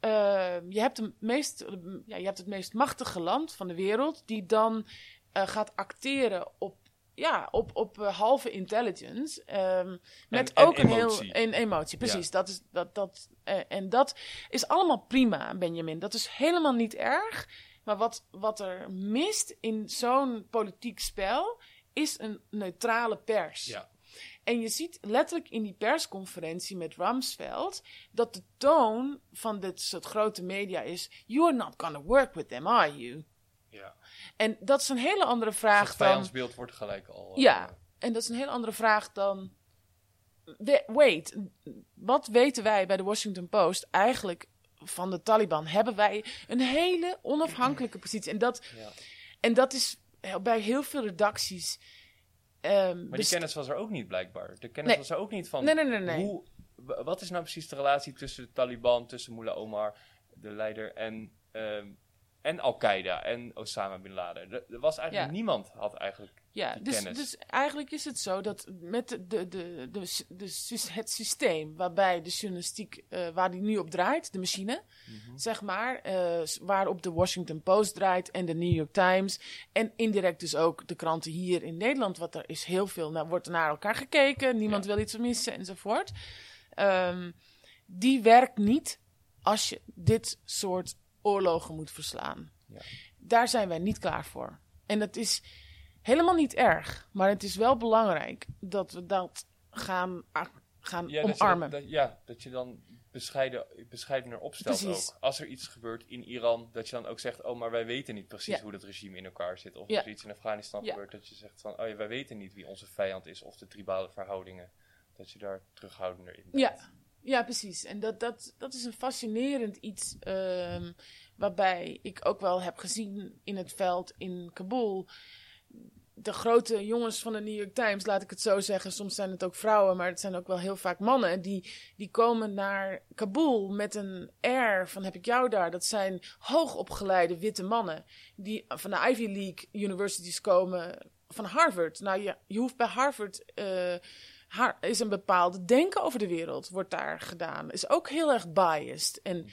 eh, je, hebt de meest, ja, je hebt het meest machtige land van de wereld die dan eh, gaat acteren op, ja, op, op eh, halve intelligence. ehm, met en ook een emotie. heel een emotie. Precies. Dat is, dat, dat, eh, en dat is allemaal prima, Benjamin. Dat is helemaal niet erg. Maar wat, wat er mist in zo'n politiek spel is een neutrale pers. Ja. En je ziet letterlijk in die persconferentie met Rumsfeld dat de toon van dit soort grote media is: You are not gonna work with them, are you? ja. En dat is een hele andere Dus vraag het dan. vijandsbeeld wordt gelijk al... eh, Ja, en dat is een hele andere vraag dan. Wait, wat weten wij bij de Washington Post eigenlijk van de Taliban? Hebben wij een hele onafhankelijke positie? En dat, Ja. en dat is bij heel veel redacties. Ehm, Maar die kennis was er ook niet blijkbaar. De kennis Nee. was er ook niet van. Nee, nee. Hoe, wat is nou precies de relatie tussen de Taliban, tussen Mullah Omar, de leider, en, ehm, en Al-Qaeda en Osama bin Laden? Er, er was eigenlijk Ja. niemand had eigenlijk. Ja, dus, kennis. dus eigenlijk is het zo dat met de, de, de, de, de sys- het systeem waarbij de journalistiek, eh, waar die nu op draait, de machine, Mhm. zeg maar, eh, waarop de Washington Post draait en de New York Times en indirect dus ook de kranten hier in Nederland, wat er is heel veel, naar, wordt naar elkaar gekeken, niemand Ja. wil iets missen enzovoort. Ehm, die werkt niet als je dit soort oorlogen moet verslaan. Ja. Daar zijn wij niet klaar voor. En dat is helemaal niet erg, maar het is wel belangrijk dat we dat gaan, gaan Ja, dat je, omarmen. dat, dat- ja, dat je dan bescheiden, bescheidener opstelt Precies. ook. Als er iets gebeurt in Iran, dat je dan ook zegt, oh, maar wij weten niet precies Ja. hoe dat regime in elkaar zit. Of Ja. als er iets in Afghanistan gebeurt, dat je zegt van, oh ja, wij weten niet wie onze vijand is of de tribale verhoudingen. Dat je daar terughoudender in bent. Ja, ja precies. En dat, dat, dat is een fascinerend iets ehm, waarbij ik ook wel heb gezien in het veld in Kabul. De grote jongens van de New York Times, laat ik het zo zeggen. Soms zijn het ook vrouwen, maar het zijn ook wel heel vaak mannen. Die, die komen naar Kabul met een air van heb ik jou daar. Dat zijn hoogopgeleide witte mannen die van de Ivy League universities komen. Van Harvard. Nou, je, je hoeft bij Harvard eh, haar, is een bepaalde denken over de wereld, wordt daar gedaan. Is ook heel erg biased en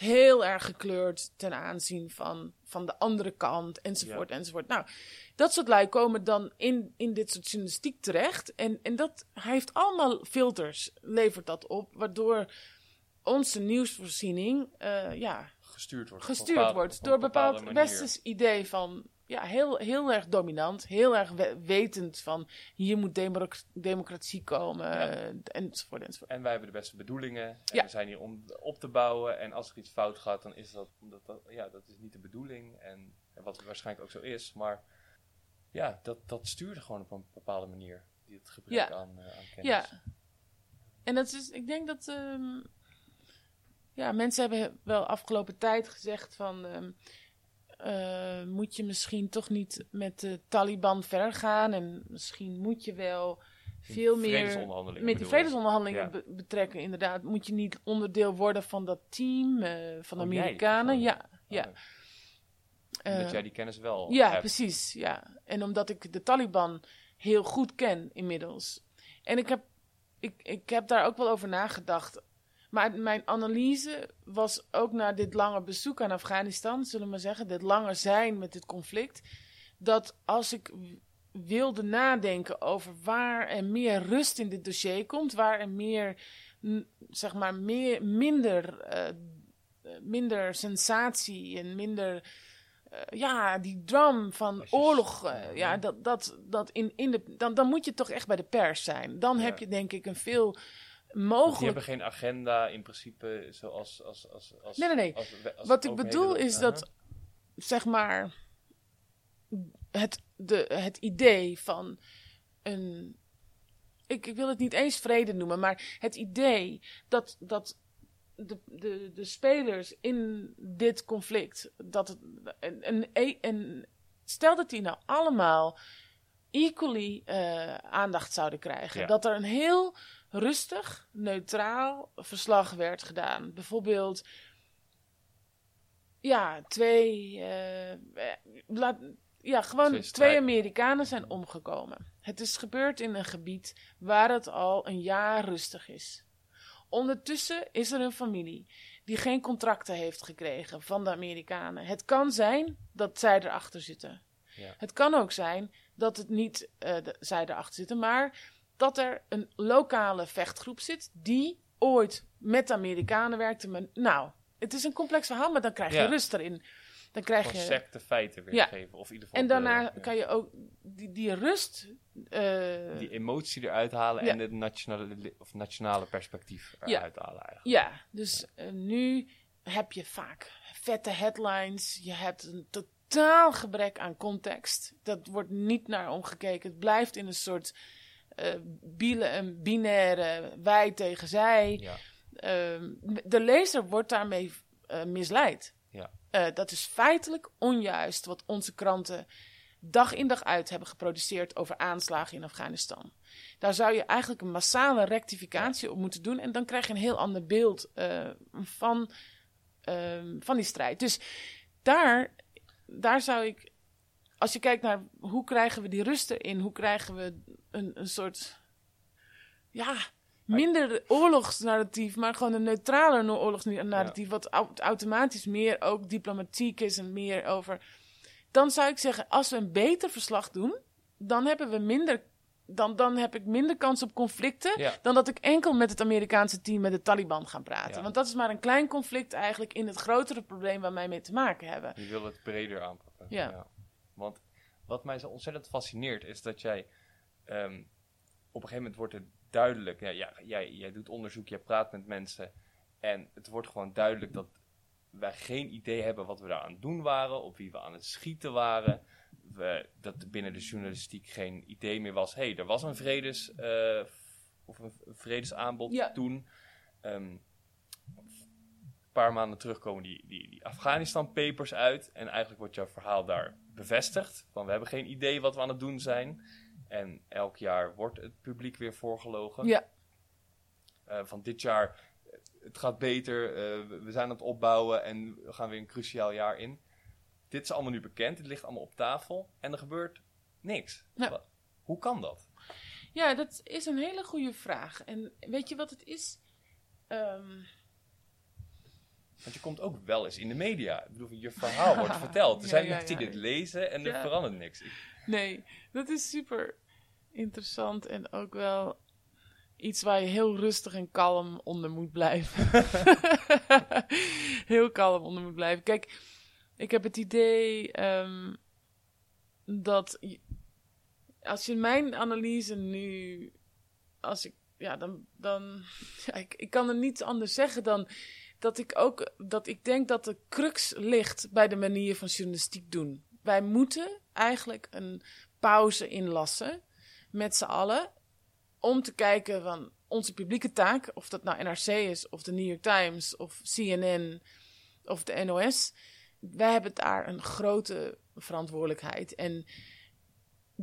heel erg gekleurd ten aanzien van, van de andere kant, enzovoort, enzovoort. Nou, dat soort lui komen dan in, in dit soort journalistiek terecht. En, en dat hij heeft allemaal filters, levert dat op, waardoor onze nieuwsvoorziening eh, ja, Gestuurd wordt. gestuurd bepaalde- wordt door bepaald westers idee van ja, heel, heel erg dominant, heel erg we- wetend van hier moet democ- democratie komen, Ja. enzovoort, enzovoort. En wij hebben de beste bedoelingen. En Ja. we zijn hier om op te bouwen. En als er iets fout gaat, dan is dat omdat dat, ja, dat is niet de bedoeling. En, en wat waarschijnlijk ook zo is. Maar ja, dat, dat stuurde gewoon op een bepaalde manier. Die het gebrek Ja. aan, eh, aan kennis. Ja. En dat is, ik denk dat, ehm, ja, mensen hebben wel afgelopen tijd gezegd van, ehm, eh, moet je misschien toch niet met de Taliban verder gaan en misschien moet je wel veel meer met die vredesonderhandelingen Ja. be- betrekken. Inderdaad, moet je niet onderdeel worden van dat team eh, van de Oh, Amerikanen? Ja, ja. Oh, Omdat Eh, jij die kennis wel ja, hebt. precies. Ja. En omdat ik de Taliban heel goed ken inmiddels. En ik heb, ik, ik heb daar ook wel over nagedacht. Maar mijn analyse was ook na dit lange bezoek aan Afghanistan, zullen we maar zeggen, dit langer zijn met dit conflict, dat als ik wilde nadenken over waar er meer rust in dit dossier komt, waar er meer, zeg maar, meer, minder, eh, eh, minder sensatie en minder, eh, ja, die drum van oorlog, ja, dat, dat, dat in, in de, dan, dan moet je toch echt bij de pers zijn. Dan heb je denk ik een veel Die mogelijk hebben geen agenda in principe zoals... Als, als, als, Nee, nee, nee. als we- als Wat ik bedoel is dat, zeg maar, het, de, het idee van een. Ik, ik wil het niet eens vrede noemen, maar het idee dat, dat de, de, de spelers in dit conflict. Dat het, een, een, een, stel dat die nou allemaal equally eh, aandacht zouden krijgen. Ja. Dat er een heel rustig, neutraal verslag werd gedaan. Bijvoorbeeld ja, twee. eh, laat, ja, gewoon Twee. Amerikanen zijn omgekomen. Het is gebeurd in een gebied waar het al een jaar rustig is. Ondertussen is er een familie die geen contracten heeft gekregen van de Amerikanen. Het kan zijn dat zij erachter zitten. Ja. Het kan ook zijn dat het niet eh, de- zij erachter zitten, maar dat er een lokale vechtgroep zit die ooit met de Amerikanen werkte. Maar, nou, het is een complex verhaal, maar dan krijg je Ja. rust erin. Dan krijg je. secte feiten weergeven. Of in ieder geval En daarna de- kan je ook die, die rust. eh, die emotie eruit halen Ja. en het nationale, of nationale perspectief eruit halen eigenlijk. Ja, dus eh, nu heb je vaak vette headlines. Je hebt een totaal gebrek aan context. Dat wordt niet naar omgekeken. Het blijft in een soort eh biele, een binaire wij tegen zij. Ja. Ehm, de lezer wordt daarmee eh, misleid. Ja. Eh, dat is feitelijk onjuist wat onze kranten dag in dag uit hebben geproduceerd over aanslagen in Afghanistan. Daar zou je eigenlijk een massale rectificatie op moeten doen. En dan krijg je een heel ander beeld van, ehm, van die strijd. Dus daar, daar zou ik. Als je kijkt naar hoe krijgen we die rust erin, hoe krijgen we een, een soort. Ja, minder oorlogsnarratief, maar gewoon een neutraler oorlogsnarratief. Wat au- automatisch meer ook diplomatiek is en meer over. Dan zou ik zeggen, als we een beter verslag doen, dan hebben we minder. Dan, dan heb ik minder kans op conflicten Ja. dan dat ik enkel met het Amerikaanse team met de Taliban ga praten. Ja. Want dat is maar een klein conflict eigenlijk in het grotere probleem waar wij mee te maken hebben. Je wil het breder aanpakken. Ja. Want wat mij zo ontzettend fascineert is dat jij ehm, op een gegeven moment wordt het duidelijk. Ja, ja, jij, jij doet onderzoek, jij praat met mensen. En het wordt gewoon duidelijk dat wij geen idee hebben wat we daar aan het doen waren, op wie we aan het schieten waren. We, dat binnen de journalistiek geen idee meer was. Hé, hey, er was een vredes, eh, of een vredesaanbod Ja. toen. Een paar maanden terug komen die, die, die Afghanistan papers uit. En eigenlijk wordt jouw verhaal daar bevestigd. Van we hebben geen idee wat we aan het doen zijn. En elk jaar wordt het publiek weer voorgelogen. Ja, Eh, van dit jaar, het gaat beter, eh, we- zijn aan het opbouwen en we gaan weer een cruciaal jaar in. Dit is allemaal nu bekend, dit ligt allemaal op tafel en er gebeurt niks. Ja. Hoe kan dat? ja, dat is een hele goede vraag. En weet je wat het is? Ehm, Want je komt ook wel eens in de media. Ik bedoel, je verhaal wordt verteld. Er Ja, zijn mensen die dit lezen en er verandert niks. Ik- Nee, dat is super interessant en ook wel iets waar je heel rustig en kalm onder moet blijven. heel kalm onder moet blijven. Kijk, ik heb het idee ehm, dat je- als je mijn analyse nu, als ik, ja, dan, dan ja, ik, ik kan er niets anders zeggen dan dat ik ook, dat ik denk dat de crux ligt bij de manier van journalistiek doen. Wij moeten eigenlijk een pauze inlassen met z'n allen om te kijken van onze publieke taak, of dat nou NRC is, of de New York Times, of CNN, of de NOS. Wij hebben daar een grote verantwoordelijkheid. En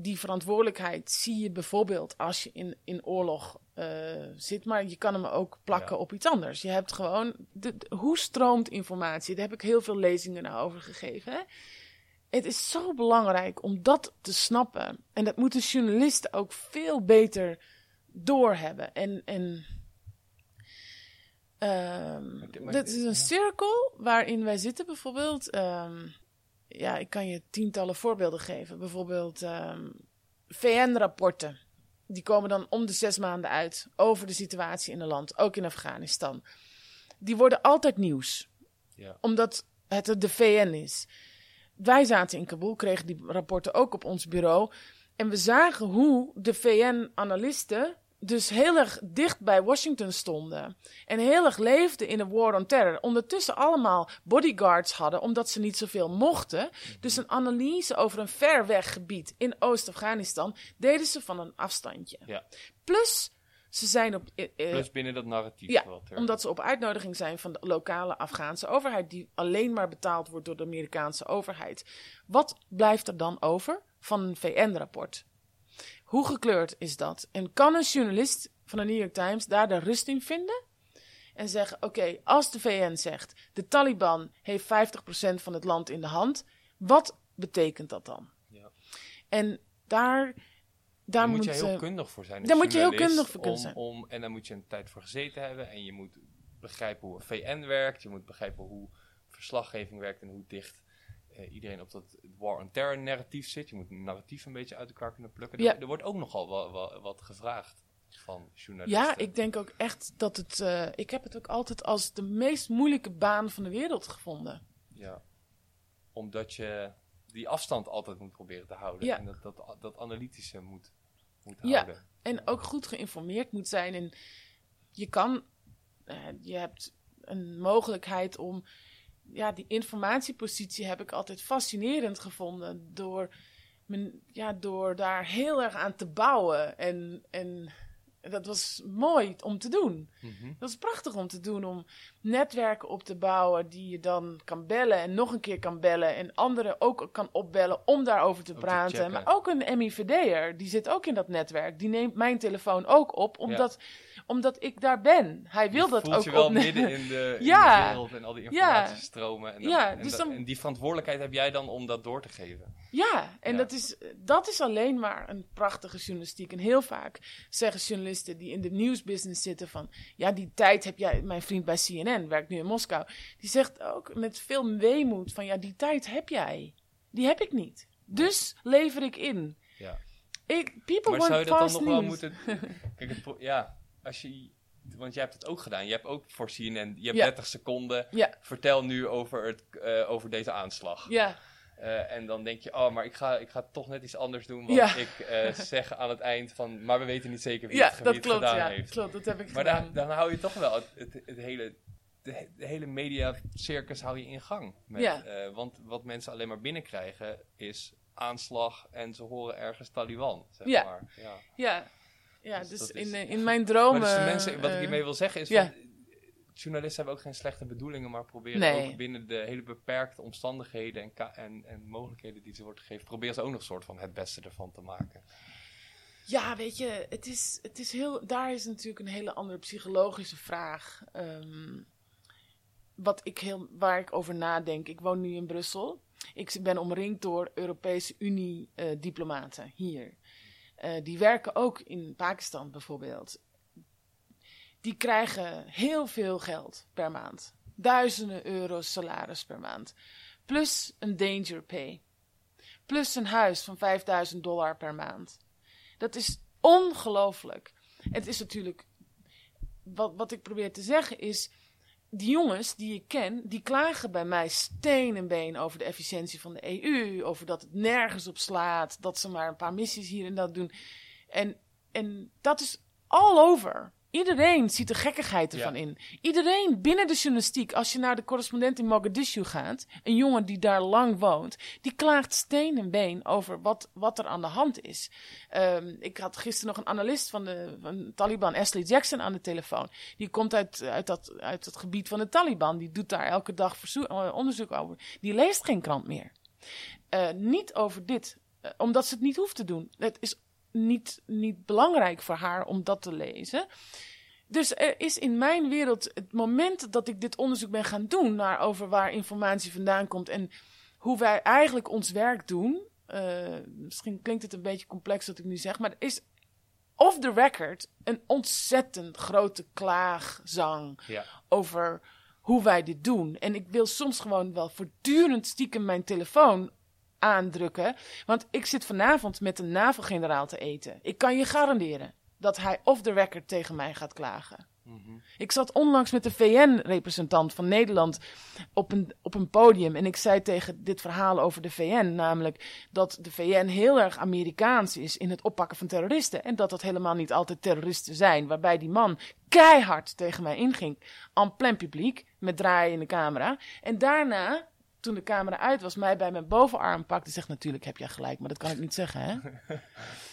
die verantwoordelijkheid zie je bijvoorbeeld als je in, in oorlog eh, zit, maar je kan hem ook plakken Ja. op iets anders. Je hebt gewoon, de, de- hoe stroomt informatie? Daar heb ik heel veel lezingen naar over gegeven. Hè? het is zo belangrijk om dat te snappen. En dat moeten journalisten ook veel beter doorhebben. En, en ehm, dat is een ja. cirkel waarin wij zitten bijvoorbeeld. ehm, ja, ik kan je tientallen voorbeelden geven. Bijvoorbeeld ehm, VN-rapporten. Die komen dan om de zes maanden uit over de situatie in het land, ook in Afghanistan. Die worden altijd nieuws, Ja. omdat het de VN is. Wij zaten in Kabul, kregen die rapporten ook op ons bureau. En we zagen hoe de VN-analisten dus heel erg dicht bij Washington stonden. En heel erg leefden in een war on terror. Ondertussen allemaal bodyguards hadden, omdat ze niet zoveel mochten. Dus een analyse over een ver weg gebied in Oost-Afghanistan deden ze van een afstandje. Ja. Plus, ze zijn op. eh, eh, Plus binnen dat narratief. ja, wat er- omdat ze op uitnodiging zijn van de lokale Afghaanse overheid, die alleen maar betaald wordt door de Amerikaanse overheid. Wat blijft er dan over van een VN-rapport? Hoe gekleurd is dat? En kan een journalist van de New York Times daar de rust in vinden? En zeggen: Oké, als de VN zegt de Taliban heeft 50% van het land in de hand, wat betekent dat dan? Ja. En daar, daar moet moet je heel eh, kundig voor zijn. daar moet je heel kundig voor kunnen om- zijn. Om, en daar moet je een tijd voor gezeten hebben. En je moet begrijpen hoe een VN werkt. Je moet begrijpen hoe verslaggeving werkt en hoe dicht iedereen op dat war on terror narratief zit. Je moet een narratief een beetje uit elkaar kunnen plukken. Ja. Er, er wordt ook nogal wel, wel- wat gevraagd van journalisten. Ja, ik denk ook echt dat het. eh, ik heb het ook altijd als de meest moeilijke baan van de wereld gevonden. Ja. Omdat je die afstand altijd moet proberen te houden. Ja. En dat, dat, dat analytische moet, moet Ja. houden. En ook goed geïnformeerd moet zijn. En je kan. eh, je hebt een mogelijkheid om. Ja, die informatiepositie heb ik altijd fascinerend gevonden. Door, men, ja, door daar heel erg aan te bouwen. En, en dat was mooi om te doen. Mhm. Dat is prachtig om te doen, om netwerken op te bouwen die je dan kan bellen en nog een keer kan bellen en anderen ook kan opbellen om daarover te te praten. maar ook een MIVD'er, die zit ook in dat netwerk, die neemt mijn telefoon ook op, omdat, omdat ik daar ben. Hij wil Je dat ook je wel opnemen. midden in de, in Ja. de wereld en al die informatiestromen. En, dan- Ja, en, dus dat- dan- en die verantwoordelijkheid heb jij dan om dat door te geven. Ja, en. Dat, is, dat is alleen maar een prachtige journalistiek. En heel vaak zeggen journalisten die in de nieuwsbusiness zitten van... Ja, die tijd heb jij... Mijn vriend bij CNN, werkt nu in Moskou... Die zegt ook met veel weemoed van... Ja, die tijd heb jij. Die heb ik niet. Dus lever ik in. Ja. Ik, people Maar want zou je dat dan nog wel moeten... Kijk, het ja, als je... Want jij hebt het ook gedaan. Je hebt ook voor CNN... Je hebt Ja. 30 seconden. Ja. Vertel nu over, het, eh, over deze aanslag. Ja, Eh, en dan denk je, oh, maar ik ga, ik ga toch net iets anders doen. Want Ja. ik eh, zeg aan het eind van... Maar we weten niet zeker wie, ja het, wie dat het klopt. gedaan Ja, heeft. klopt. Dat heb ik Maar gedaan. dan, dan hou je toch wel het, het, het hele, de, de hele media-circus hou je in gang. Met, Ja. eh, want wat mensen alleen maar binnenkrijgen is aanslag en ze horen ergens Taliban. Zeg Ja. maar. Ja. Ja, ja Dus dus, is- in, eh, in mijn dromen... Dus de mensen, wat ik eh, hiermee wil zeggen is... ja. Van, journalisten hebben ook geen slechte bedoelingen, maar proberen Nee. ook binnen de hele beperkte omstandigheden en, en, en mogelijkheden die ze worden gegeven, proberen ze ook nog een soort van het beste ervan te maken. Ja, weet je, het is, het is heel, daar is natuurlijk een hele andere psychologische vraag. Ehm, wat ik heel, waar ik over nadenk. Ik woon nu in Brussel. Ik ben omringd door Europese Unie-diplomaten hier. Eh, die werken ook in Pakistan bijvoorbeeld. Die krijgen heel veel geld per maand. Duizenden euro's salaris per maand. Plus een danger pay. Plus een huis van 5000 dollar per maand. Dat is ongelooflijk. Het is natuurlijk. Wat, wat ik probeer te zeggen is. Die jongens die ik ken, die klagen bij mij steen en been over de efficiëntie van de EU. Over dat het nergens op slaat. Dat ze maar een paar missies hier en dat doen. En, en dat is all over. Iedereen ziet de gekkigheid ervan Ja. in. Iedereen binnen de journalistiek, als je naar de correspondent in Mogadishu gaat, een jongen die daar lang woont, die klaagt steen en been over wat, wat er aan de hand is. Ehm, ik had gisteren nog een analist van de van Taliban, Ashley Jackson, aan de telefoon. Die komt uit, uit, dat, uit het gebied van de Taliban. Die doet daar elke dag eh, onderzoek over. Die leest geen krant meer. Eh, niet over dit, eh, omdat ze het niet hoeft te doen. Het is niet, niet belangrijk voor haar om dat te lezen. Dus er is in mijn wereld het moment dat ik dit onderzoek ben gaan doen naar over waar informatie vandaan komt en hoe wij eigenlijk ons werk doen. Eh, misschien klinkt het een beetje complex wat ik nu zeg, maar er is off the record een ontzettend grote klaagzang Ja. over hoe wij dit doen. En ik wil soms gewoon wel voortdurend stiekem mijn telefoon aandrukken. Want ik zit vanavond met een NAVO-generaal te eten. Ik kan je garanderen dat hij off the record tegen mij gaat klagen. Ik zat onlangs met de VN-representant van Nederland op een, op een podium. En ik zei tegen dit verhaal over de VN, namelijk dat de VN heel erg Amerikaans is in het oppakken van terroristen. En dat dat helemaal niet altijd terroristen zijn. Waarbij die man keihard tegen mij inging. En plein publiek, met draaien in de camera. En daarna, toen de camera uit was, mij bij mijn bovenarm pakte. Zegt natuurlijk heb jij gelijk, maar dat kan ik niet zeggen, hè?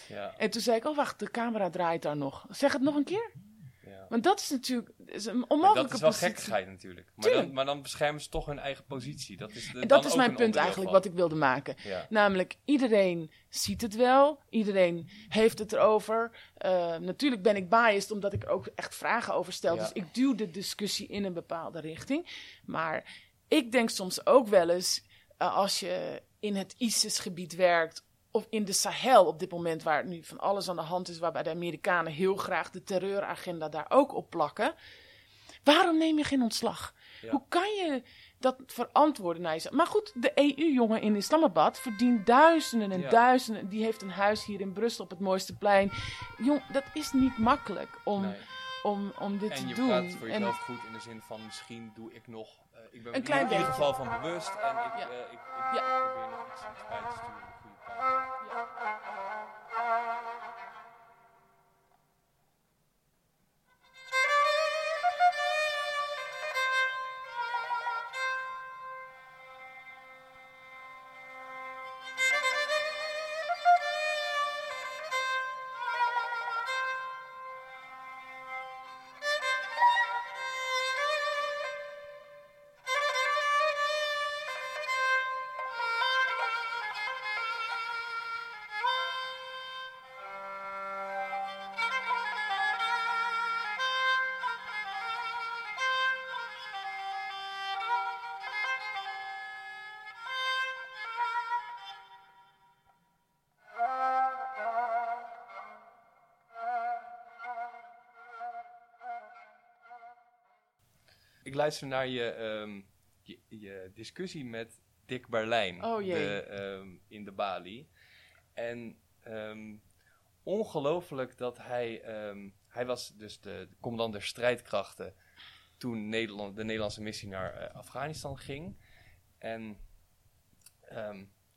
Ja. En toen zei ik, oh wacht, de camera draait daar nog. Zeg het nog een keer. Ja. Want dat is natuurlijk is een onmogelijke dat is wel positie. gekkigheid natuurlijk. Maar dan, maar dan beschermen ze toch hun eigen positie. Dat is, de, En dat is mijn punt eigenlijk van. wat ik wilde maken. Ja. Namelijk, iedereen ziet het wel. Iedereen heeft het erover. Eh, natuurlijk ben ik biased omdat ik er ook echt vragen over stel. Ja. Dus ik duw de discussie in een bepaalde richting. Maar ik denk soms ook wel eens, eh, als je in het ISIS-gebied werkt... of in de Sahel op dit moment, waar nu van alles aan de hand is... waarbij de Amerikanen heel graag de terreuragenda daar ook op plakken... Waarom neem je geen ontslag? Ja. Hoe kan je dat verantwoorden naar jezelf? Maar goed, de EU-jongen in Islamabad verdient duizenden en Ja. duizenden. Die heeft een huis hier in Brussel op het mooiste plein. Jong, dat is niet makkelijk om, Nee. Om, om dit En te je doen. praat voor En- jezelf goed in de zin van misschien doe ik nog. eh, ik ben Een klein in ieder geval van bewust en ik, Ja. eh, ik, ik probeer nog iets, iets bij te sturen goede luister naar je, ehm, je, je discussie met Dick Berlijn Oh, de, ehm, in de Bali. En ehm, ongelooflijk dat hij... hij was dus de commandant der strijdkrachten toen Nederland, de Nederlandse missie naar eh, Afghanistan ging. En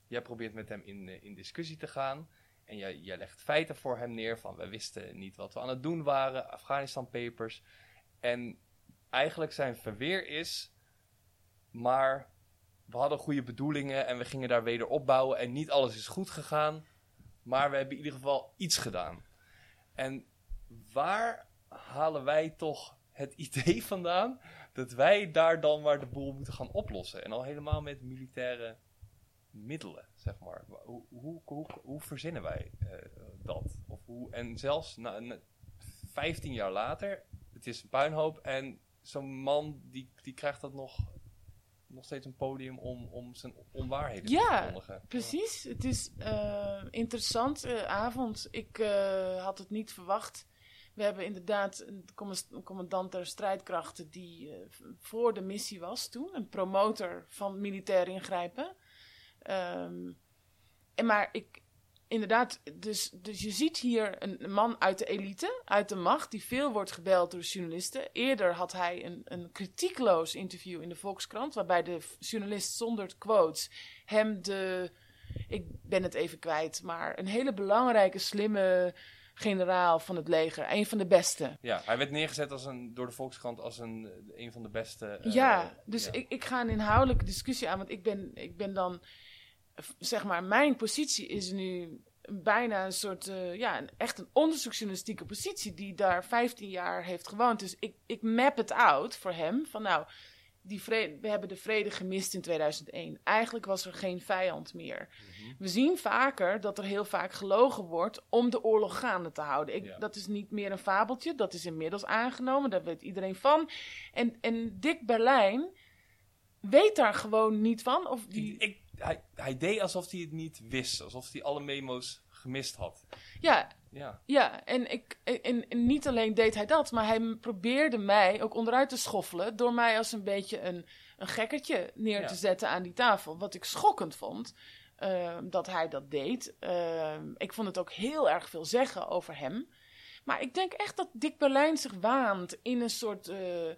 jij probeert met hem in, eh, in discussie te gaan. En jij, jij legt feiten voor hem neer van we wisten niet wat we aan het doen waren, Afghanistan papers. En eigenlijk zijn verweer is, maar we hadden goede bedoelingen en we gingen daar weder opbouwen en niet alles is goed gegaan. Maar we hebben in ieder geval iets gedaan. En waar halen wij toch het idee vandaan dat wij daar dan maar de boel moeten gaan oplossen? En al helemaal met militaire middelen, zeg maar. Hoe, hoe, hoe, verzinnen wij eh, dat? Of hoe, en zelfs na- 15 jaar later, het is een puinhoop en zo'n man die, die krijgt dat nog, nog steeds een podium om, om zijn onwaarheden te Ja, verkondigen. Precies, het is eh interessant eh, avond. Ik eh, had het niet verwacht. We hebben inderdaad een commandant der strijdkrachten die voor de missie was toen, een promotor van militair ingrijpen. Ehm, en maar ik, inderdaad, dus, dus je ziet hier een, man uit de elite, uit de macht, die veel wordt gebeld door journalisten. Eerder had hij een, een kritiekloos interview in de Volkskrant, waarbij de journalist zonder quotes hem de, ik ben het even kwijt, maar een hele belangrijke, slimme generaal van het leger, een van de beste. Ja, hij werd neergezet als een, door de Volkskrant als een, een van de beste. eh, ja, dus ja. Ik, ik ga een inhoudelijke discussie aan, want ik ben, ik ben dan, zeg maar, mijn positie is nu bijna een soort, eh, ja, een, echt een onderzoeksjournalistieke positie die daar 15 jaar heeft gewoond. Dus ik, ik map het out voor hem van nou, die vrede, we hebben de vrede gemist in 2001. Eigenlijk was er geen vijand meer. We zien vaker dat er heel vaak gelogen wordt om de oorlog gaande te houden. Ik, Ja. Dat is niet meer een fabeltje, dat is inmiddels aangenomen, daar weet iedereen van. En, en Dick Berlijn weet daar gewoon niet van. Of die, Ik, ik hij, hij deed alsof hij het niet wist. Alsof hij alle memo's gemist had. Ja, Ja. Ja, en, ik, en, en niet alleen deed hij dat, maar hij probeerde mij ook onderuit te schoffelen door mij als een beetje een, een gekkertje neer Ja. te zetten aan die tafel. Wat ik schokkend vond eh, dat hij dat deed. Eh, ik vond het ook heel erg veel zeggen over hem. Maar ik denk echt dat Dick Berlijn zich waant in een soort, eh,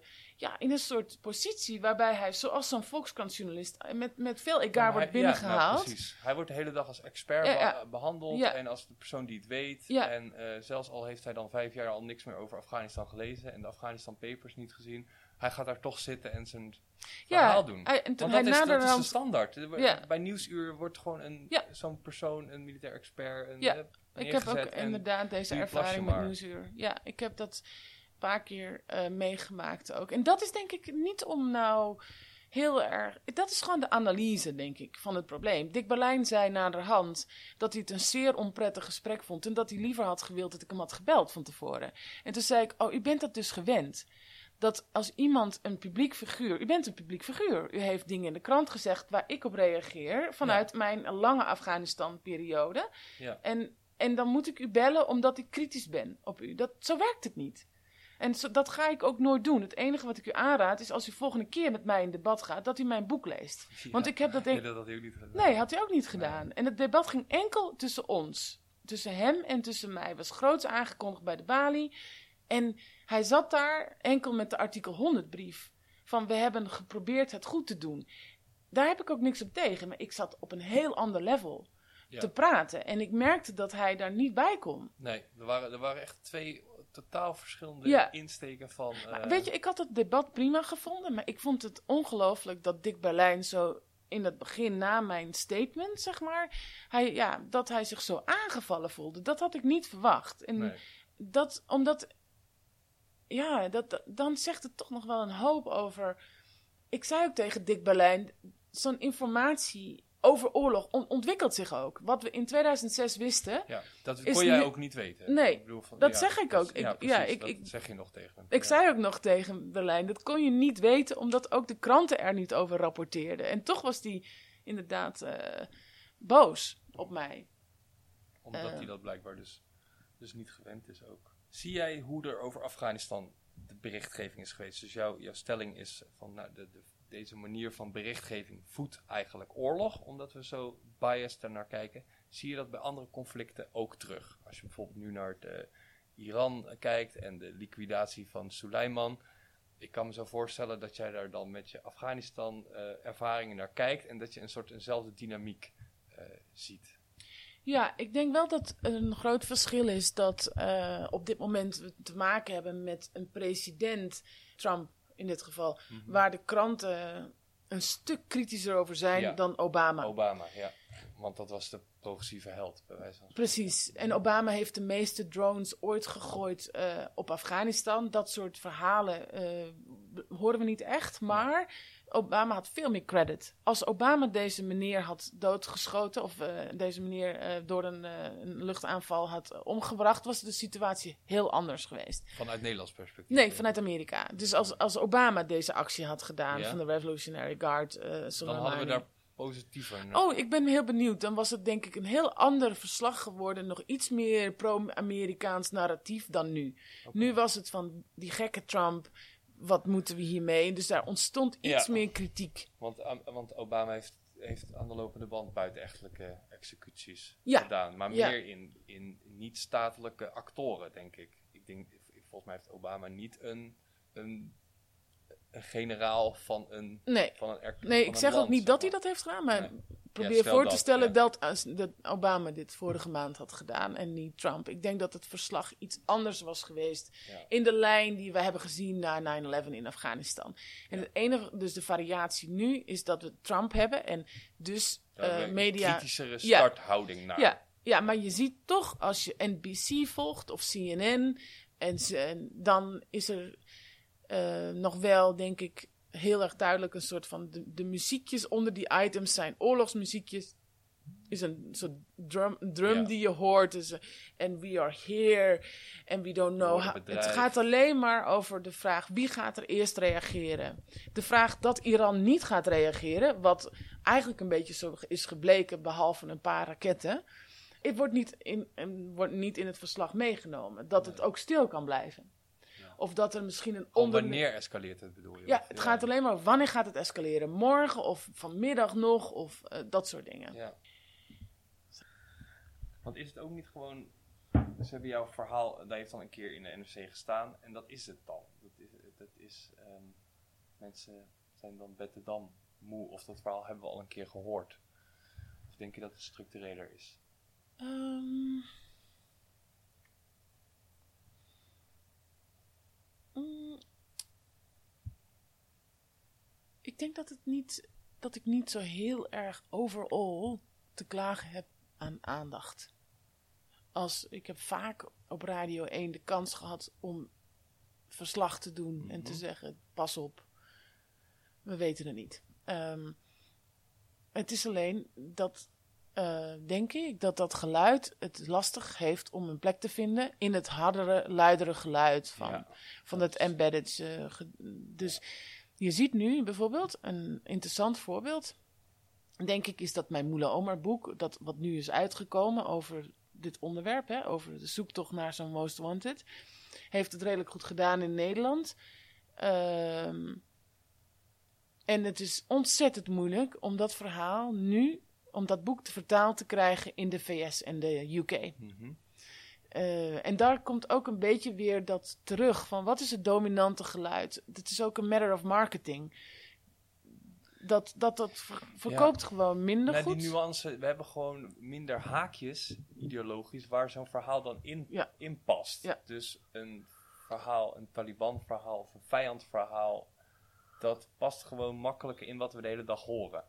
ja, in een soort positie waarbij hij, zoals zo'n Volkskrantjournalist, eh, met, met veel egaar wordt ja, nou, binnengehaald. precies. Hij wordt de hele dag als expert Ja, be- ja. behandeld. Ja. En als de persoon die het weet. Ja. En eh, zelfs al heeft hij dan vijf jaar al niks meer over Afghanistan gelezen. En de Afghanistan Papers niet gezien. Hij gaat daar toch zitten en zijn verhaal doen. hij, en Want dat is, dat is de standaard. Ja. Bij Nieuwsuur wordt gewoon een, Ja. zo'n persoon, een militair expert, een, Ja, eh, Ik heb ook en- inderdaad deze ervaring met. Nieuwsuur. Ja, ik heb dat paar keer eh, meegemaakt ook. En dat is denk ik niet om nou heel erg... Dat is gewoon de analyse, denk ik, van het probleem. Dick Berlijn zei naderhand dat hij het een zeer onprettig gesprek vond... en dat hij liever had gewild dat ik hem had gebeld van tevoren. En toen zei ik, oh, u bent dat dus gewend dat als iemand een publiek figuur. U bent een publiek figuur. U heeft dingen in de krant gezegd waar ik op reageer. vanuit mijn lange Afghanistan-periode. Ja. En, en dan moet ik u bellen omdat ik kritisch ben op u. Dat, zo werkt het niet. En zo, dat ga ik ook nooit doen. Het enige wat ik u aanraad is als u volgende keer met mij in debat gaat, dat u mijn boek leest. Want ik heb dat. Nee, dat had hij ook niet gedaan. Nee, had hij ook niet gedaan. En het debat ging enkel tussen ons. Tussen hem en tussen mij. Was groots aangekondigd bij de balie. En hij zat daar enkel met de artikel 100 brief. Van we hebben geprobeerd het goed te doen. Daar heb ik ook niks op tegen. Maar ik zat op een heel ander level Ja. te praten. En ik merkte dat hij daar niet bij kon. Nee, er waren, er waren echt twee totaal verschillende Ja. insteken van... Maar eh, weet je, ik had het debat prima gevonden. Maar ik vond het ongelooflijk dat Dick Berlijn zo in het begin na mijn statement, zeg maar. Hij, ja, dat hij zich zo aangevallen voelde. Dat had ik niet verwacht. En nee. dat, omdat, ja, dat, dan zegt het toch nog wel een hoop over. Ik zei ook tegen Dick Berlijn, zo'n informatie over oorlog on- ontwikkelt zich ook. Wat we in 2006 wisten, Ja, dat kon jij ook niet weten. Nee, Ik bedoel van- dat ja, zeg ik dat- ook. Ik- ja, ja, precies, ik- dat ik- zeg je nog tegen hem. Ik Ja. zei ook nog tegen Berlijn, dat kon je niet weten omdat ook de kranten er niet over rapporteerden. En toch was die inderdaad eh, boos op mij. Omdat eh. hij dat blijkbaar dus, dus niet gewend is ook. Zie jij hoe er over Afghanistan de berichtgeving is geweest? Dus jouw, jouw stelling is van nou, de, de, deze manier van berichtgeving voedt eigenlijk oorlog, omdat we zo biased ernaar kijken. Zie je dat bij andere conflicten ook terug? Als je bijvoorbeeld nu naar het, eh, Iran eh, kijkt en de liquidatie van Suleiman. Ik kan me zo voorstellen dat jij daar dan met je Afghanistan-ervaringen naar kijkt en dat je een soort eenzelfde dynamiek eh, ziet. Ja, ik denk wel dat een groot verschil is dat eh, op dit moment we te maken hebben met een president, Trump in dit geval, waar de kranten een stuk kritischer over zijn Ja. dan Obama. Obama, ja. Want dat was de progressieve held, bij wijze van. Precies. En Obama heeft de meeste drones ooit gegooid eh, op Afghanistan. Dat soort verhalen eh, horen we niet echt. Maar Obama had veel meer credit. Als Obama deze meneer had doodgeschoten. of eh, deze meneer eh, door een, eh, een luchtaanval had omgebracht. was de situatie heel anders geweest. Vanuit Nederlands perspectief. Nee, vanuit Amerika. Dus als, als Obama deze actie had gedaan. Ja. van de Revolutionary Guard. Dan hadden we daar positiever naar. Oh, ik ben heel benieuwd. Dan was het denk ik een heel ander verslag geworden. Nog iets meer pro-Amerikaans narratief dan nu. Nu was het van die gekke Trump. Wat moeten we hiermee? Dus daar ontstond iets Ja. meer kritiek. Want, want Obama heeft, heeft aan de lopende band buitenechtelijke executies Ja. gedaan. Maar meer in, in niet-statelijke actoren, denk ik. Ik denk, volgens mij heeft Obama niet een, een, een generaal van een, Nee, van een, nee van ik zeg ook niet dat hij dat heeft gedaan. Maar Nee. probeer Ja, voor te stellen ja. dat, Obama dit vorige maand had gedaan. En niet Trump. Ik denk dat het verslag iets anders was geweest. Ja. In de lijn die we hebben gezien na 9-11 in Afghanistan. En het enige, dus de variatie nu is dat we Trump hebben. En dus eh, we een media. kritischere starthouding naar. Ja, ja, maar je ziet toch als je NBC volgt of CNN, en, ze- en dan is er eh, nog wel, denk ik, heel erg duidelijk een soort van de, de muziekjes onder die items zijn oorlogsmuziekjes. is een soort drum, drum die je hoort. Dus, en we are here and we don't know how. Het gaat alleen maar over de vraag wie gaat er eerst reageren. De vraag dat Iran niet gaat reageren, wat eigenlijk een beetje zo is gebleken, behalve een paar raketten. Het wordt niet in, en wordt niet in het verslag meegenomen. Dat het ook stil kan blijven. Of dat er misschien een onder... wanneer escaleert het, bedoel je? Ja, het gaat alleen maar wanneer gaat het escaleren? Morgen of vanmiddag nog of eh, dat soort dingen. Ja. Want is het ook niet gewoon... Ze hebben jouw verhaal, dat heeft dan een keer in de NRC gestaan. En dat is het dan. Dat is, dat is ehm, mensen zijn dan Betterdam moe. Of dat verhaal hebben we al een keer gehoord. Of denk je dat het structureler is? Ehm. Mm. ik denk dat, het niet, dat ik niet zo heel erg overal te klagen heb aan aandacht. Als, ik heb vaak op Radio 1 de kans gehad om verslag te doen en te zeggen: pas op, we weten het niet. Ehm, het is alleen dat eh, denk ik dat dat geluid het lastig heeft om een plek te vinden in het hardere, luidere geluid van, Ja, van het embedded. eh, dus je ziet nu bijvoorbeeld een interessant voorbeeld. Denk ik is dat mijn Moela Omar boek, dat wat nu is uitgekomen over dit onderwerp, hè, over de zoektocht naar zo'n Most Wanted, heeft het redelijk goed gedaan in Nederland. Ehm, en het is ontzettend moeilijk om dat verhaal nu, om dat boek te vertaald te krijgen in de VS en de UK. Mhm. Eh, en daar komt ook een beetje weer dat terug van wat is het dominante geluid? Het is ook een matter of marketing. Dat dat, dat ver- verkoopt gewoon minder Nou, goed. die nuance, we hebben gewoon minder haakjes, ideologisch, waar zo'n verhaal dan in, Ja. in past. Ja. Dus een verhaal, een Taliban-verhaal of een vijandverhaal, dat past gewoon makkelijker in wat we de hele dag horen.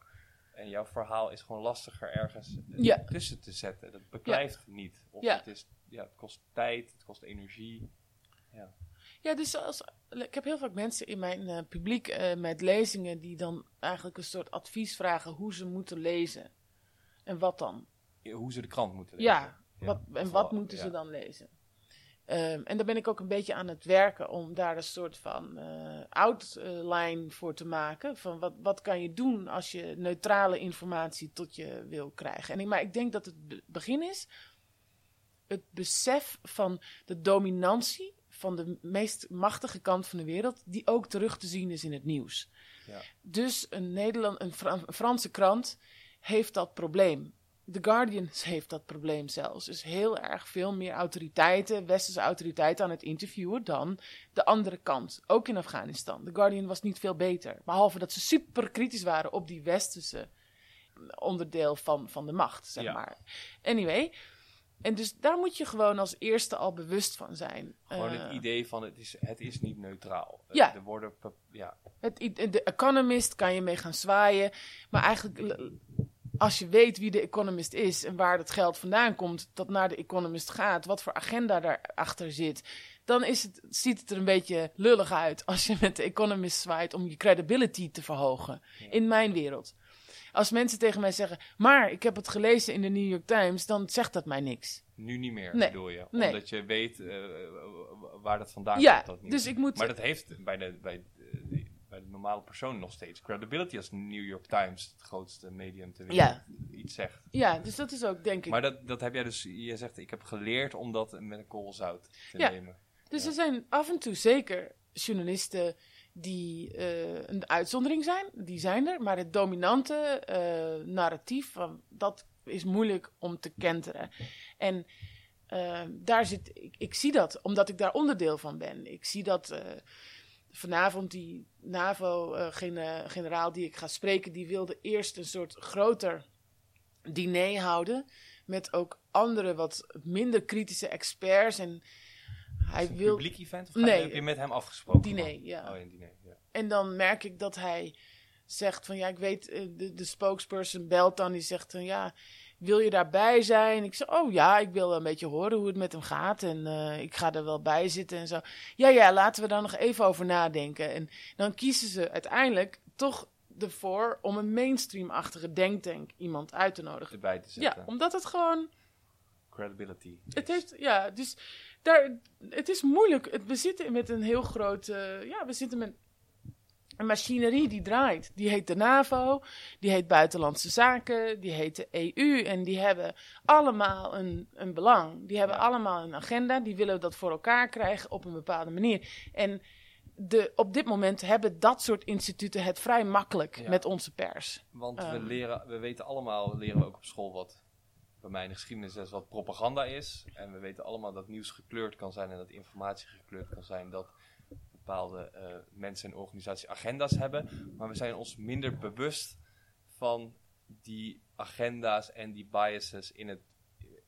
En jouw verhaal is gewoon lastiger ergens eh, Ja. tussen te zetten. Dat beklijft niet. Of Ja. het, is, ja, het kost tijd, het kost energie. Ja. Ja, dus als, ik heb heel vaak mensen in mijn eh, publiek eh, met lezingen die dan eigenlijk een soort advies vragen hoe ze moeten lezen. En wat dan? Hoe ze de krant moeten lezen. Ja, wat, en wat moeten ze dan lezen? Ehm, en daar ben ik ook een beetje aan het werken om daar een soort van eh outline voor te maken. Van wat, wat kan je doen als je neutrale informatie tot je wil krijgen. En ik, maar ik denk dat het be- begin is het besef van de dominantie van de meest machtige kant van de wereld, die ook terug te zien is in het nieuws. Ja. Dus een, Nederland, een, Fra- een Franse krant heeft dat probleem. The Guardian heeft dat probleem zelfs. Dus heel erg veel meer autoriteiten, westerse autoriteiten aan het interviewen dan de andere kant. Ook in Afghanistan. The Guardian was niet veel beter. Behalve dat ze super kritisch waren op die westerse onderdeel van, van de macht, zeg Ja. maar. Anyway. En dus daar moet je gewoon als eerste al bewust van zijn. Gewoon Eh, het idee van het is, het is niet neutraal. Ja. Er worden, ja, Het, de Economist kan je mee gaan zwaaien. Maar eigenlijk, als je weet wie de Economist is en waar het geld vandaan komt, dat naar de Economist gaat, wat voor agenda daarachter zit, dan is het, ziet het er een beetje lullig uit als je met de Economist zwaait om je credibility te verhogen. In mijn wereld. Als mensen tegen mij zeggen, maar ik heb het gelezen in de New York Times, dan zegt dat mij niks. nu niet meer, Nee. bedoel je. Nee. Omdat je weet eh, waar dat vandaan Ja, komt. Dat nieuws. dus ik moet- Maar dat heeft bij de, bij, de, normale persoon nog steeds credibility als New York Times, het grootste medium ter wereld, Ja. iets zegt. Ja, dus dat is ook, denk ik. Maar dat, dat heb jij dus, je zegt, ik heb geleerd om dat met een korrel zout te Ja. nemen. Dus Ja. er zijn af en toe zeker journalisten die eh, een uitzondering zijn. Die zijn er. Maar het dominante eh, narratief, van, dat is moeilijk om te kenteren. En eh, daar zit, ik, ik zie dat, omdat ik daar onderdeel van ben. Ik zie dat vanavond die NAVO-generaal die ik ga spreken, die wilde eerst een soort groter diner houden. Met ook andere, wat minder kritische experts. En hij een wil. publiek event of Nee. je, heb je met hem afgesproken? Diner, ja. Oh, een diner, ja. En dan merk ik dat hij zegt van ja, ik weet, eh, de, de spokesperson belt dan, die zegt van ja, wil je daarbij zijn? Ik zeg, oh ja, ik wil een beetje horen hoe het met hem gaat en eh, ik ga er wel bij zitten en zo. Ja, ja, laten we daar nog even over nadenken. En dan kiezen ze uiteindelijk toch ervoor om een mainstream-achtige denktank iemand uit te nodigen. Erbij te Ja, zetten. omdat het gewoon Credibility. Het heeft, ja, dus daar, het is moeilijk. Het, we zitten met een heel groot, ja, we zitten met een machinerie die draait. Die heet de NAVO, die heet Buitenlandse Zaken, die heet de EU. En die hebben allemaal een, een belang. Die hebben allemaal een agenda. Die willen dat voor elkaar krijgen op een bepaalde manier. En de, op dit moment hebben dat soort instituten het vrij makkelijk Ja. met onze pers. Want we, Ehm. leren, we weten allemaal, leren we ook op school wat bij mij in de geschiedenis wat propaganda is. En we weten allemaal dat nieuws gekleurd kan zijn en dat informatie gekleurd kan zijn. Dat bepaalde eh, mensen en organisaties agenda's hebben. Maar we zijn ons minder bewust van die agenda's en die biases in het,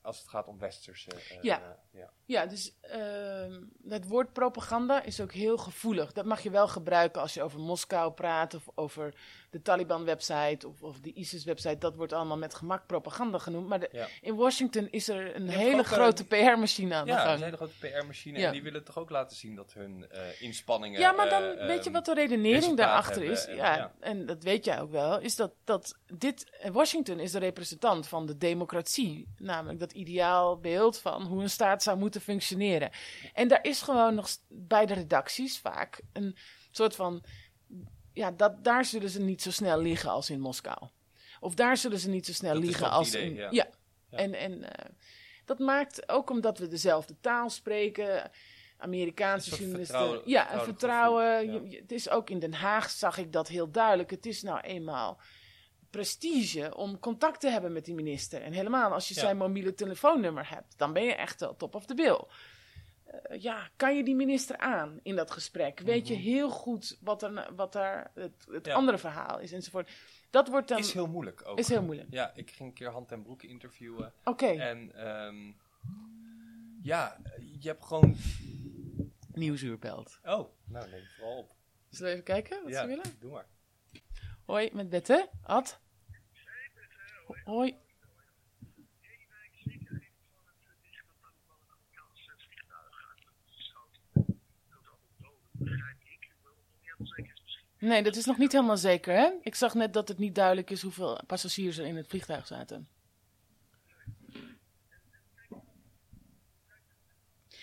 als het gaat om westerse. eh, Ja. ja. Ja, dus ehm het woord propaganda is ook heel gevoelig. Dat mag je wel gebruiken als je over Moskou praat of over de Taliban-website of, of de ISIS-website. Dat wordt allemaal met gemak propaganda genoemd. Maar de- Ja. in Washington is er een hele eh, grote PR-machine aan de Ja, gang. een hele grote PR-machine. Ja. En die willen toch ook laten zien dat hun eh, inspanningen. Ja, maar dan eh, weet je ehm, wat de redenering daarachter hebben is. en- ja, ja. en dat weet jij ook wel. Is dat, dat dit, Washington is de representant van de democratie. Namelijk dat ideaalbeeld van hoe een staat zou moeten functioneren. En daar is gewoon nog bij de redacties vaak een soort van. Ja, dat, daar zullen ze niet zo snel liegen als in Moskou. Of daar zullen ze niet zo snel Dat het als idee, in. ja. ja. Ja. En, en eh, dat maakt ook omdat we dezelfde taal spreken. Amerikaanse journalisten. vertrouwen- ja, vertrouwelijk vertrouwen. ja. Het is ook in Den Haag zag ik dat heel duidelijk. Het is nou eenmaal prestige om contact te hebben met die minister. En helemaal als je zijn mobiele telefoonnummer hebt, dan ben je echt wel top of the bill. Eh, ja, kan je die minister aan in dat gesprek? Weet je heel goed wat, er, wat daar het, het Mhm. Ja. andere verhaal is enzovoort. Dat wordt dan... Is heel moeilijk ook. is heel moeilijk. Ja, ik ging een keer Hand en Broek interviewen. Oké, En ehm, ja, je hebt gewoon... Nieuwsuur belt. Oh, nou neem het vooral op. Zullen we even kijken wat ja, ze willen? doe maar. Hoi, met Bette. Ad? Hoi. Nee, dat is nog niet helemaal zeker, hè? Ik zag net dat het niet duidelijk is hoeveel passagiers er in het vliegtuig zaten.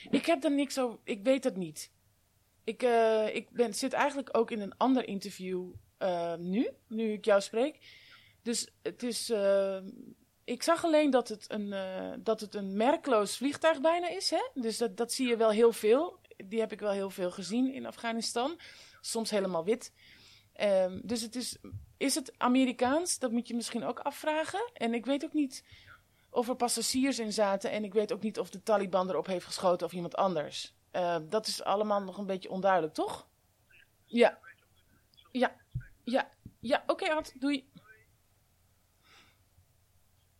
Ik heb er niks over. Ik weet het niet. Ik, eh, ik ben, zit eigenlijk ook in een ander interview eh, nu, nu ik jou spreek. Dus het is. eh, ik zag alleen dat het een, dat het een merkloos vliegtuig bijna is. Hè? Dus dat, dat zie je wel heel veel. Die heb ik wel heel veel gezien in Afghanistan. Soms helemaal wit. Ehm, dus het is. Is het Amerikaans? Dat moet je misschien ook afvragen. En ik weet ook niet of er passagiers in zaten. En ik weet ook niet of de Taliban erop heeft geschoten of iemand anders. Eh, dat is allemaal nog een beetje onduidelijk, toch? Ja. Ja. Ja. Ja, oké, Ad, doei.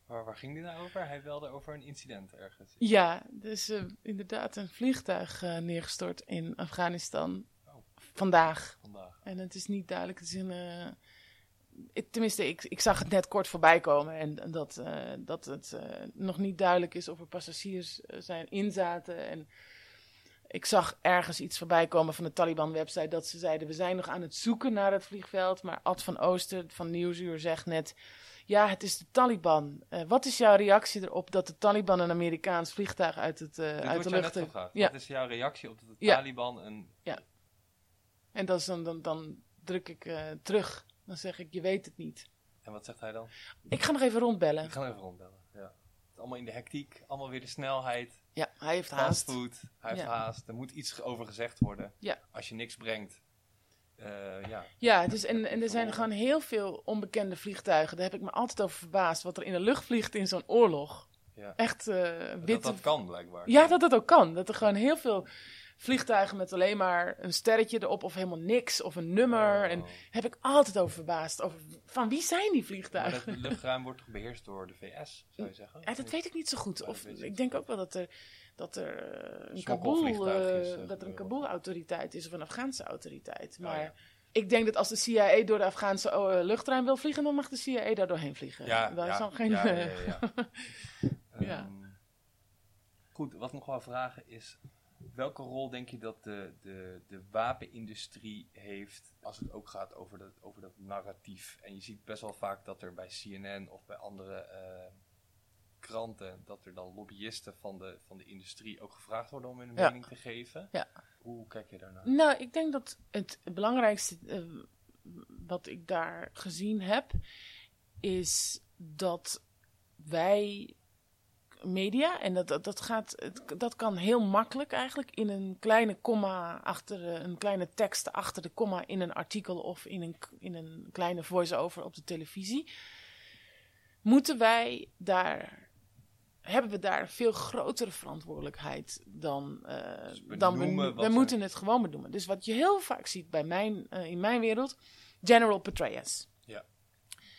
Maar waar ging die nou over? Hij belde over een incident ergens. Ja, dus inderdaad een vliegtuig eh, neergestort in Afghanistan. Vandaag. Vandaag. En het is niet duidelijk. Het is een, eh, ik- tenminste, ik, ik zag het net kort voorbij komen. En, en dat, eh, dat het eh, nog niet duidelijk is of er passagiers zijn inzaten. En ik zag ergens iets voorbij komen van de Taliban-website. Dat ze zeiden: We zijn nog aan het zoeken naar het vliegveld. Maar Ad van Ooster van Nieuwsuur zegt net: Ja, het is de Taliban. Wat is jouw reactie erop dat de Taliban een Amerikaans vliegtuig uit, het, Dit uit de lucht net gevraagd. Ja. Wat is jouw reactie op dat de Ja. Taliban een... En dat is dan, dan, dan druk ik eh, terug. Dan zeg ik: Je weet het niet. En wat zegt hij dan? Ik ga nog even rondbellen. Ik ga hem even rondbellen. Ja. Allemaal in de hectiek, allemaal weer de snelheid. Ja, hij heeft haast. Fastfood, hij heeft Ja. haast. Er moet iets over gezegd worden. Ja. Als je niks brengt. eh, ja. Ja, dus en, en er zijn gewoon heel veel onbekende vliegtuigen. Daar heb ik me altijd over verbaasd. Wat er in de lucht vliegt in zo'n oorlog. Ja. Echt eh Dat dat kan blijkbaar. Ja, dat dat ook kan. Dat er gewoon heel veel vliegtuigen met alleen maar een sterretje erop of helemaal niks of een nummer. Oh. En daar heb ik altijd over verbaasd. Over, van wie zijn die Maar vliegtuigen? het luchtruim wordt toch beheerst door de VS, zou je zeggen? Ja, dat weet ik niet zo goed. Of, dat ik niet. denk ook wel dat er, dat er eh, een Kabul, Smokkelvliegtuigjes, eh, dat er een. Kabul-autoriteit is of een Afghaanse autoriteit. Oh, Maar ja. ik denk dat als de CIA door de Afghaanse eh, luchtruim wil vliegen, dan mag de CIA daar doorheen vliegen. Ja, Daar ja, is dan geen. ja, ja, ja, ja. Ja. Ehm, goed, wat ik nog wel vragen is... Welke rol denk je dat de, de, de wapenindustrie heeft als het ook gaat over dat, over dat narratief? En je ziet best wel vaak dat er bij CNN of bij andere eh, kranten, dat er dan lobbyisten van de, van de industrie ook gevraagd worden om hun Ja. mening te geven. Ja. Hoe kijk je daarnaar? Nou, ik denk dat het belangrijkste eh, wat ik daar gezien heb, is dat wij media, en dat, dat, dat, gaat, dat kan heel makkelijk eigenlijk in een kleine komma achter eh, een kleine tekst achter de komma in een artikel of in een, in een kleine voice-over op de televisie. Moeten wij daar hebben we daar veel grotere verantwoordelijkheid dan, Dus dan we, we moeten het gewoon benoemen. Dus wat je heel vaak ziet bij mijn, eh, in mijn wereld, General Petraeus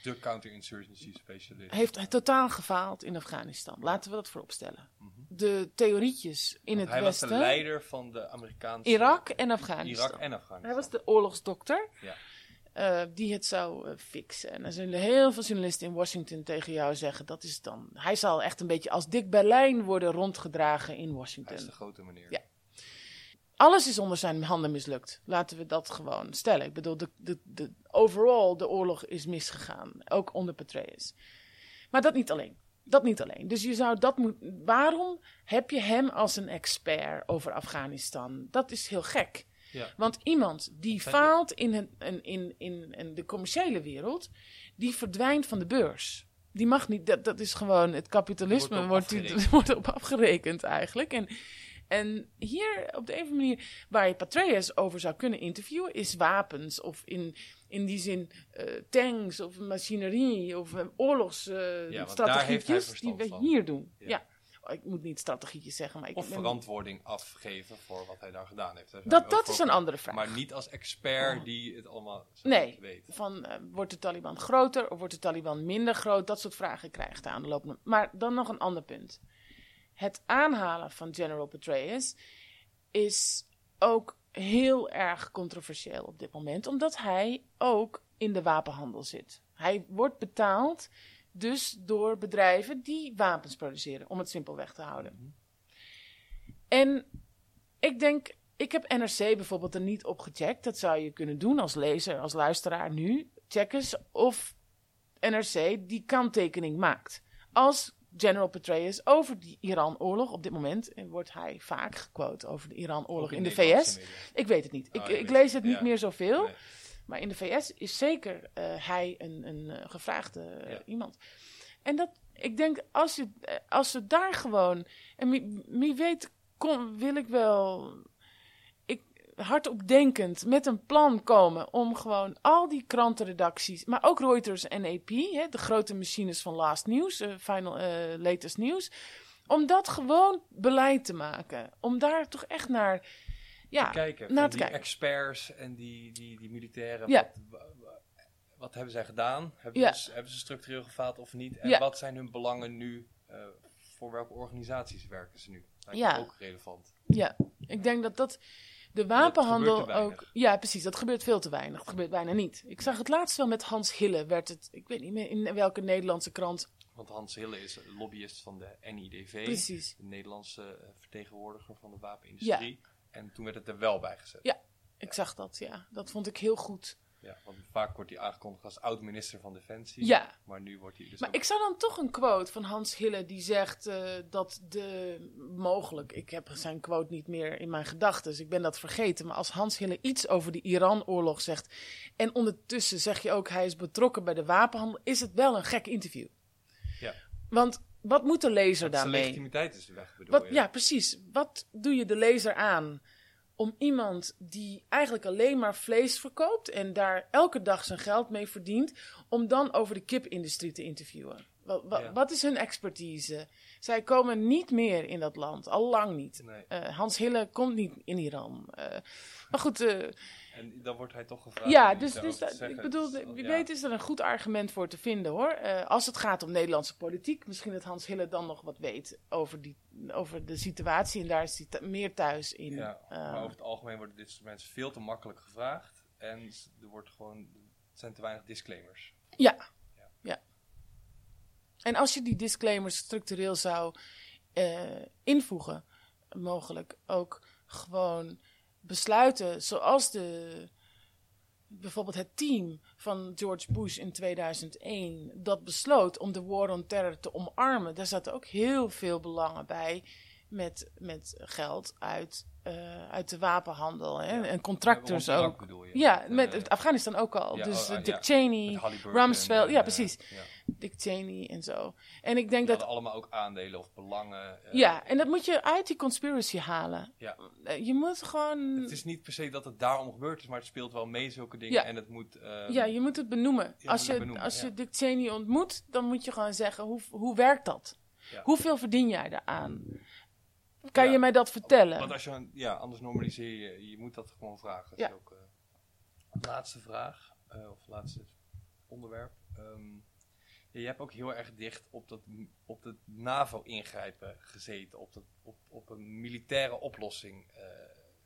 De counterinsurgency specialist. heeft totaal gefaald in Afghanistan. Laten we dat vooropstellen. Mhm. De theorietjes in Want het hij was westen, de leider van de Amerikaanse... Irak en Afghanistan. Irak en Afghanistan. Hij was de oorlogsdokter Ja. eh, die het zou eh, fixen. En er zullen heel veel journalisten in Washington tegen jou zeggen: dat is dan. Hij zal echt een beetje als Dick Berlijn worden rondgedragen in Hij Washington. is de grote meneer. Ja. Alles is onder zijn handen mislukt. Laten we dat gewoon stellen. Ik bedoel, de, de, de, overall, de oorlog is misgegaan. Ook onder Petraeus. Maar dat niet alleen. Dat niet alleen. Dus je zou dat moeten. Waarom heb je hem als een expert over Afghanistan? Dat is heel gek. Ja. Want iemand die faalt in, het, in, in, de commerciële wereld, die verdwijnt van de beurs. Die mag niet, dat, dat is gewoon het kapitalisme, Wordt wordt, wordt op afgerekend eigenlijk. En, en hier op de een of andere manier, waar je Patreus over zou kunnen interviewen, is wapens of in, in die zin eh, tanks of machinerie of hij oorlogsstrategietjes die verstand we van. hier doen. Ja. Ja. Oh, Ik moet niet strategietjes zeggen, maar ik Of ben- verantwoording afgeven voor wat hij daar gedaan heeft. Daar Dat, dat is een andere vraag. Maar niet als expert die het allemaal zou Nee, weet. van eh, wordt de Taliban groter of wordt de Taliban minder groot? Dat soort vragen krijgt hij aan de lopende. Maar dan nog een ander punt. Het aanhalen van General Petraeus is ook heel erg controversieel op dit moment, omdat hij ook in de wapenhandel zit. Hij wordt betaald dus door bedrijven die wapens produceren, om het simpelweg te houden. En ik denk, ik heb NRC bijvoorbeeld er niet op gecheckt. Dat zou je kunnen doen als lezer, als luisteraar nu. Check eens of NRC die kanttekening maakt. Als General Petraeus over die Iran-oorlog, op dit moment eh, wordt hij vaak gequote over de Iran-oorlog in de VS. media. Ik weet het niet. Ik, Oh, ik lees het. niet Ja. meer zoveel. Nee. Maar in de VS is zeker eh, hij een, een eh, gevraagde eh, Ja. iemand. En dat, ik denk, als, je, als ze daar gewoon. En wie, wie weet, kon, wil ik wel. Hardop denkend met een plan komen om gewoon al die krantenredacties, maar ook Reuters en AP, hè, de grote machines van Last News, eh, Final eh, Latest News, om dat gewoon beleid te maken. Om daar toch echt naar. Ja, kijken. naar te die kijken. experts en die, die, die militairen. Ja. Wat, wa- wa- wat hebben zij gedaan? Hebben, Ja. ze, hebben ze structureel gefaald of niet? En Ja. wat zijn hun belangen nu? Eh, voor welke organisaties werken ze nu? Ja. me ook relevant. Ja, ik denk dat dat de wapenhandel ook. Ja, precies. Dat gebeurt veel te weinig. Dat gebeurt bijna niet. Ik zag het laatst wel met Hans Hille. Werd het, ik weet niet meer in welke Nederlandse krant. Want Hans Hille is lobbyist van de NIDV. Precies. De Nederlandse eh, vertegenwoordiger van de wapenindustrie. En toen werd het er wel bij gezet. Ja. Ik zag dat, ja. Dat vond ik heel goed. Ja, want vaak wordt hij aangekondigd als oud-minister van Defensie. Ja. Maar nu wordt hij dus Maar ook- ik zou dan toch een quote van Hans Hille die zegt eh, dat de mogelijk, ik heb zijn quote niet meer in mijn gedachten, dus ik ben dat vergeten. Maar als Hans Hille iets over de Iran-oorlog zegt en ondertussen zeg je ook hij is betrokken bij de wapenhandel, is het wel een gek interview. Ja. Want wat moet de lezer Zijn daarmee? legitimiteit is weg, bedoel Wat, je? ja, precies. Wat doe je de lezer aan om iemand die eigenlijk alleen maar vlees verkoopt en daar elke dag zijn geld mee verdient, om dan over de kipindustrie te interviewen? Wat, wat, Ja. wat is hun expertise? Zij komen niet meer in dat land, al lang niet. Nee. Eh, Hans Hille komt niet in Iran. Eh, maar goed, eh, En dan wordt hij toch gevraagd. ja, dus, dus dat- ik bedoel, Dus, wie ja. weet is er een goed argument voor te vinden hoor. Eh, als het gaat om Nederlandse politiek, misschien dat Hans Hille dan nog wat weet over, die, over de situatie. En daar is hij meer thuis in. Ja, Eh, maar over het algemeen worden dit soort mensen veel te makkelijk gevraagd. En er wordt gewoon, zijn te weinig disclaimers. ja. ja. En als je die disclaimers structureel zou eh, invoegen, mogelijk ook gewoon besluiten zoals de, bijvoorbeeld het team van George Bush in 2001 dat besloot om de war on terror te omarmen. Daar zaten ook heel veel belangen bij met, met geld uit, eh, uit de wapenhandel hè? en contractors Irak ook. je? Ja, met Afghanistan ook al. ja, dus ja. Dick Cheney, Rumsfeld, en, ja eh, precies. ja. Dick Cheney en zo. En ik denk dat allemaal ook aandelen of belangen. ja, en dat moet je uit die conspiracy halen. Ja. Je moet gewoon. Het is niet per se dat het daarom gebeurd is, maar het speelt wel mee, zulke dingen. Ja. En het moet... ja, je moet het benoemen. Ja, als je, benoemen, als ja. je Dick Cheney ontmoet, dan moet je gewoon zeggen: hoe, hoe werkt dat? Ja. Hoeveel verdien jij daaraan? Kan Ja. je mij dat vertellen? Want als je, ja, anders normaliseer je. Je moet dat gewoon vragen. Dat Ja. is ook, eh, laatste vraag, eh, of laatste onderwerp. Ehm, ja, je hebt ook heel erg dicht op dat, op het NAVO-ingrijpen gezeten. Op, dat, op, op een militaire oplossing eh,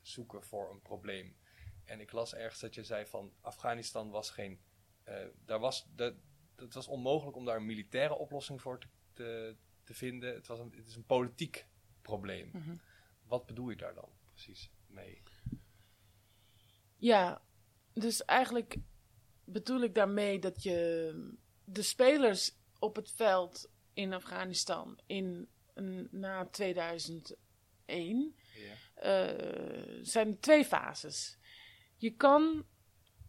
zoeken voor een probleem. En ik las ergens dat je zei van Afghanistan was geen. daar was, dat, het was onmogelijk om daar een militaire oplossing voor te, te, te vinden. Het, was een, het is een politiek probleem. Mhm. Wat bedoel je daar dan precies mee? Ja, dus eigenlijk bedoel ik daarmee dat je de spelers op het veld in Afghanistan in, na 2001 Ja. eh, zijn er twee fases. Je kan,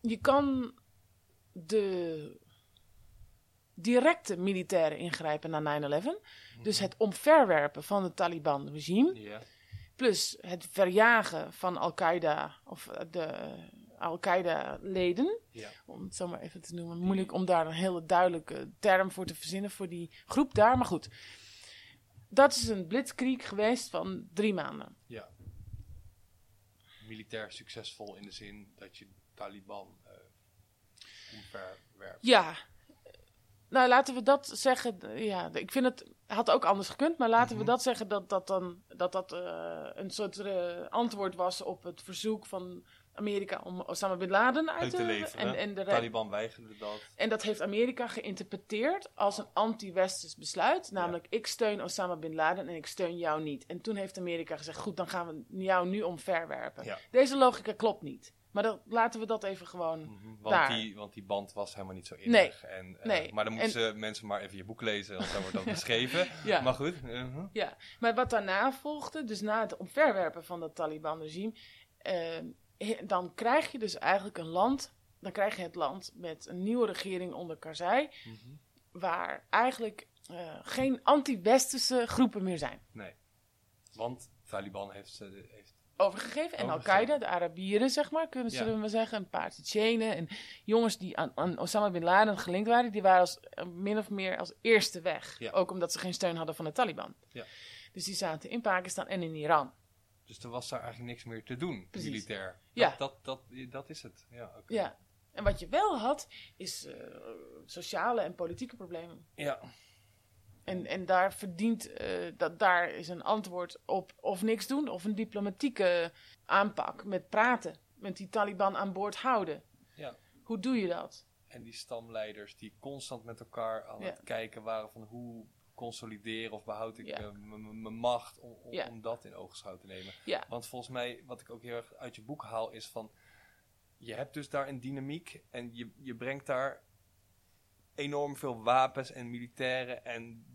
je kan de directe militaire ingrijpen na 9-11, dus het omverwerpen van het Taliban-regime, plus het verjagen van Al-Qaeda of de Al-Qaeda-leden, om het zo maar even te noemen. Moeilijk om daar een hele duidelijke term voor te verzinnen voor die groep daar, maar goed. Dat is een blitzkrieg geweest van drie maanden. ja. Militair succesvol in de zin dat je Taliban eh omverwerpt. Ja. Nou, laten we dat zeggen. Ja, ik vind het had ook anders gekund, maar laten we dat zeggen dat dat dan dat dat eh, een soort eh, antwoord was op het verzoek van Amerika om Osama bin Laden uit, Uit te leveren. En, en, de Taliban weigerde dat. en dat heeft Amerika geïnterpreteerd als een anti-westers besluit. Namelijk, ik steun Osama bin Laden en ik steun jou niet. En toen heeft Amerika gezegd, goed, dan gaan we jou nu omverwerpen. Ja. Deze logica klopt niet. Maar dat, laten we dat even gewoon Mhm, Want, daar. die, want die band was helemaal niet zo innig. En, eh, nee. Maar dan moeten mensen maar even je boek lezen, want daar wordt dat beschreven. Ja. Maar goed. mhm. Ja, maar wat daarna volgde, dus na het omverwerpen van dat Taliban-regime, eh, dan krijg je dus eigenlijk een land, dan krijg je het land met een nieuwe regering onder Karzai, Mhm. waar eigenlijk eh, geen anti-westerse groepen meer zijn. Nee. Want Taliban heeft, ze heeft Overgegeven. En Overgegeven. Al-Qaeda, de Arabieren, zeg maar, kunnen, Ja. zullen we zeggen. Een paar Tsjetsjenen en jongens die aan, aan Osama bin Laden gelinkt waren, die waren als, eh, min of meer als eerste weg. Ja. Ook omdat ze geen steun hadden van de Taliban. Ja. Dus die zaten in Pakistan en in Iran. Dus er was daar eigenlijk niks meer te doen, Precies. militair. Ja. Dat, dat, dat, dat is het. Ja. Ja. En wat je wel had, is eh, sociale en politieke problemen. ja. En, en daar verdient, eh, dat, daar is een antwoord op of niks doen, of een diplomatieke aanpak met praten. Met die Taliban aan boord houden. Ja. Hoe doe je dat? En die stamleiders die constant met elkaar aan Ja. het kijken waren van hoe consolideren of behoud ik Ja. eh, mijn macht om, om, dat in oogschouw te nemen. Want volgens mij, wat ik ook heel erg uit je boek haal, is van je hebt dus daar een dynamiek en je, je brengt daar enorm veel wapens en militairen en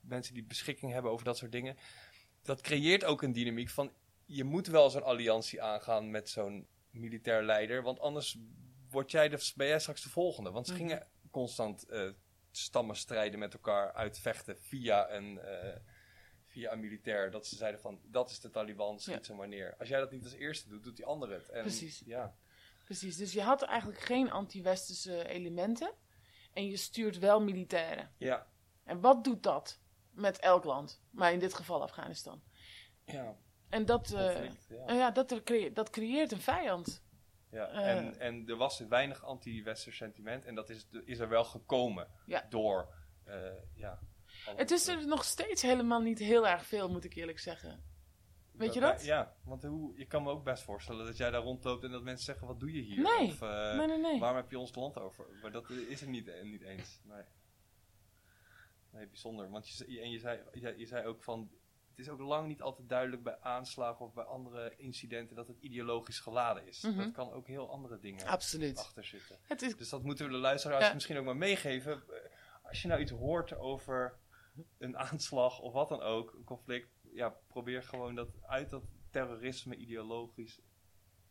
mensen die beschikking hebben over dat soort dingen. Dat creëert ook een dynamiek van je moet wel zo'n alliantie aangaan met zo'n militair leider, want anders word jij de, ben jij straks de volgende. Want ze Mhm. gingen constant eh, stammen strijden met elkaar uitvechten via een, eh, via een militair. Dat ze zeiden van, dat is de Taliban, schiet Ja. ze maar neer. Als jij dat niet als eerste doet, doet die ander het. En, Precies. Ja, Precies, dus je had eigenlijk geen anti-westerse elementen. En je stuurt wel militairen. ja, En wat doet dat met elk land? Maar in dit geval Afghanistan. ja. En dat, eh, conflict, ja. ja, dat, dat creëert een vijand. Ja, Eh. en, en er was weinig anti-westers sentiment en dat is, is er wel gekomen Ja. door, eh, ja. Het is er nog steeds helemaal niet heel erg veel, moet ik eerlijk zeggen. Weet je dat? Ja, want hoe, je kan me ook best voorstellen dat jij daar rondloopt en dat mensen zeggen, wat doe je hier? Nee, Of, nee, nee, nee. waarom heb je ons land over? Maar dat is er niet, niet eens, nee. Nee, bijzonder. Want je, en je zei, je, je zei ook van, het is ook lang niet altijd duidelijk bij aanslagen of bij andere incidenten dat het ideologisch geladen is. Mhm. Dat kan ook heel andere dingen Absoluut. achter zitten. Het is, Dus dat moeten we de luisteraars Ja. misschien ook maar meegeven. Als je nou iets hoort over een aanslag of wat dan ook, een conflict, ja, probeer gewoon dat uit dat terrorisme ideologisch,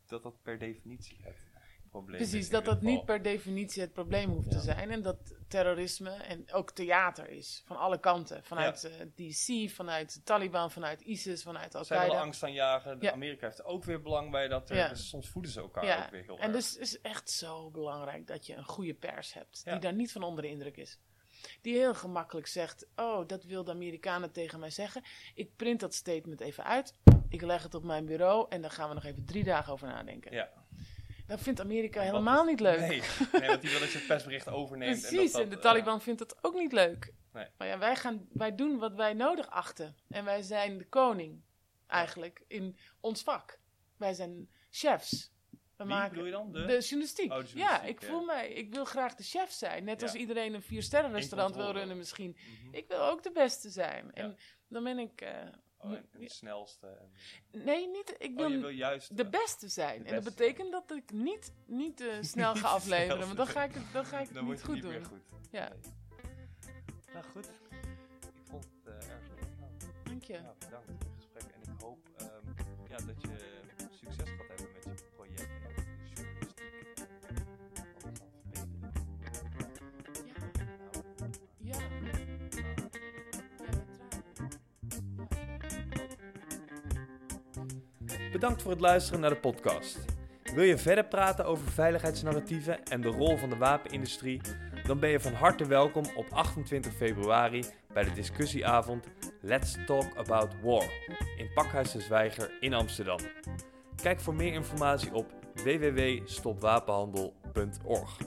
dat dat per definitie het probleem precies, dat dat niet per definitie het probleem hoeft te zijn. En dat terrorisme en ook theater is. Van alle kanten. Vanuit eh, DC, vanuit de Taliban, vanuit ISIS, vanuit Zij willen Al-Qaeda. angst aanjagen. Ja. Amerika heeft er ook weer belang bij dat er, dus soms voeden ze elkaar Ja, ook weer heel en erg. dus het is echt zo belangrijk dat je een goede pers hebt. Die daar niet van onder de indruk is. Die heel gemakkelijk zegt: Oh, dat wil de Amerikanen tegen mij zeggen. Ik print dat statement even uit. Ik leg het op mijn bureau. En dan gaan we nog even drie dagen over nadenken. Ja. Dat vindt Amerika helemaal niet leuk. Nee, nee, want die wil dat je het persbericht overneemt. Precies, en, dat dat, de Taliban vindt het ook niet leuk. Nee. Maar ja, wij, gaan, wij doen wat wij nodig achten. En wij zijn de koning, eigenlijk, in ons vak. Wij zijn chefs. We Wie maken bedoel je dan? De? de journalistiek. Oh, de ja, ik ja. voel mij, ik wil graag de chef zijn. Net Ja. als iedereen een viersterren restaurant wil runnen misschien. Mhm. Ik wil ook de beste zijn. En dan ben ik... eh, Oh, en, en de snelste. En, nee, niet, ik oh, wil, juist... de beste zijn. de en dat betekent dat ik niet, niet eh, snel ga afleveren. Want dan ga ik het, dan ga ik het dan niet goed niet doen. meer goed. Ja. Nee. Nou goed, ik vond het uh, erg leuk. Nou, Dank je. ja, bedankt voor het gesprek. En ik hoop ehm, ja, dat je succes gaat Bedankt voor het luisteren naar de podcast. Wil je verder praten over veiligheidsnarratieven en de rol van de wapenindustrie? Dan ben je van harte welkom op 28 februari bij de discussieavond Let's Talk About War in Pakhuis de Zwijger in Amsterdam. Kijk voor meer informatie op www.stopwapenhandel.org.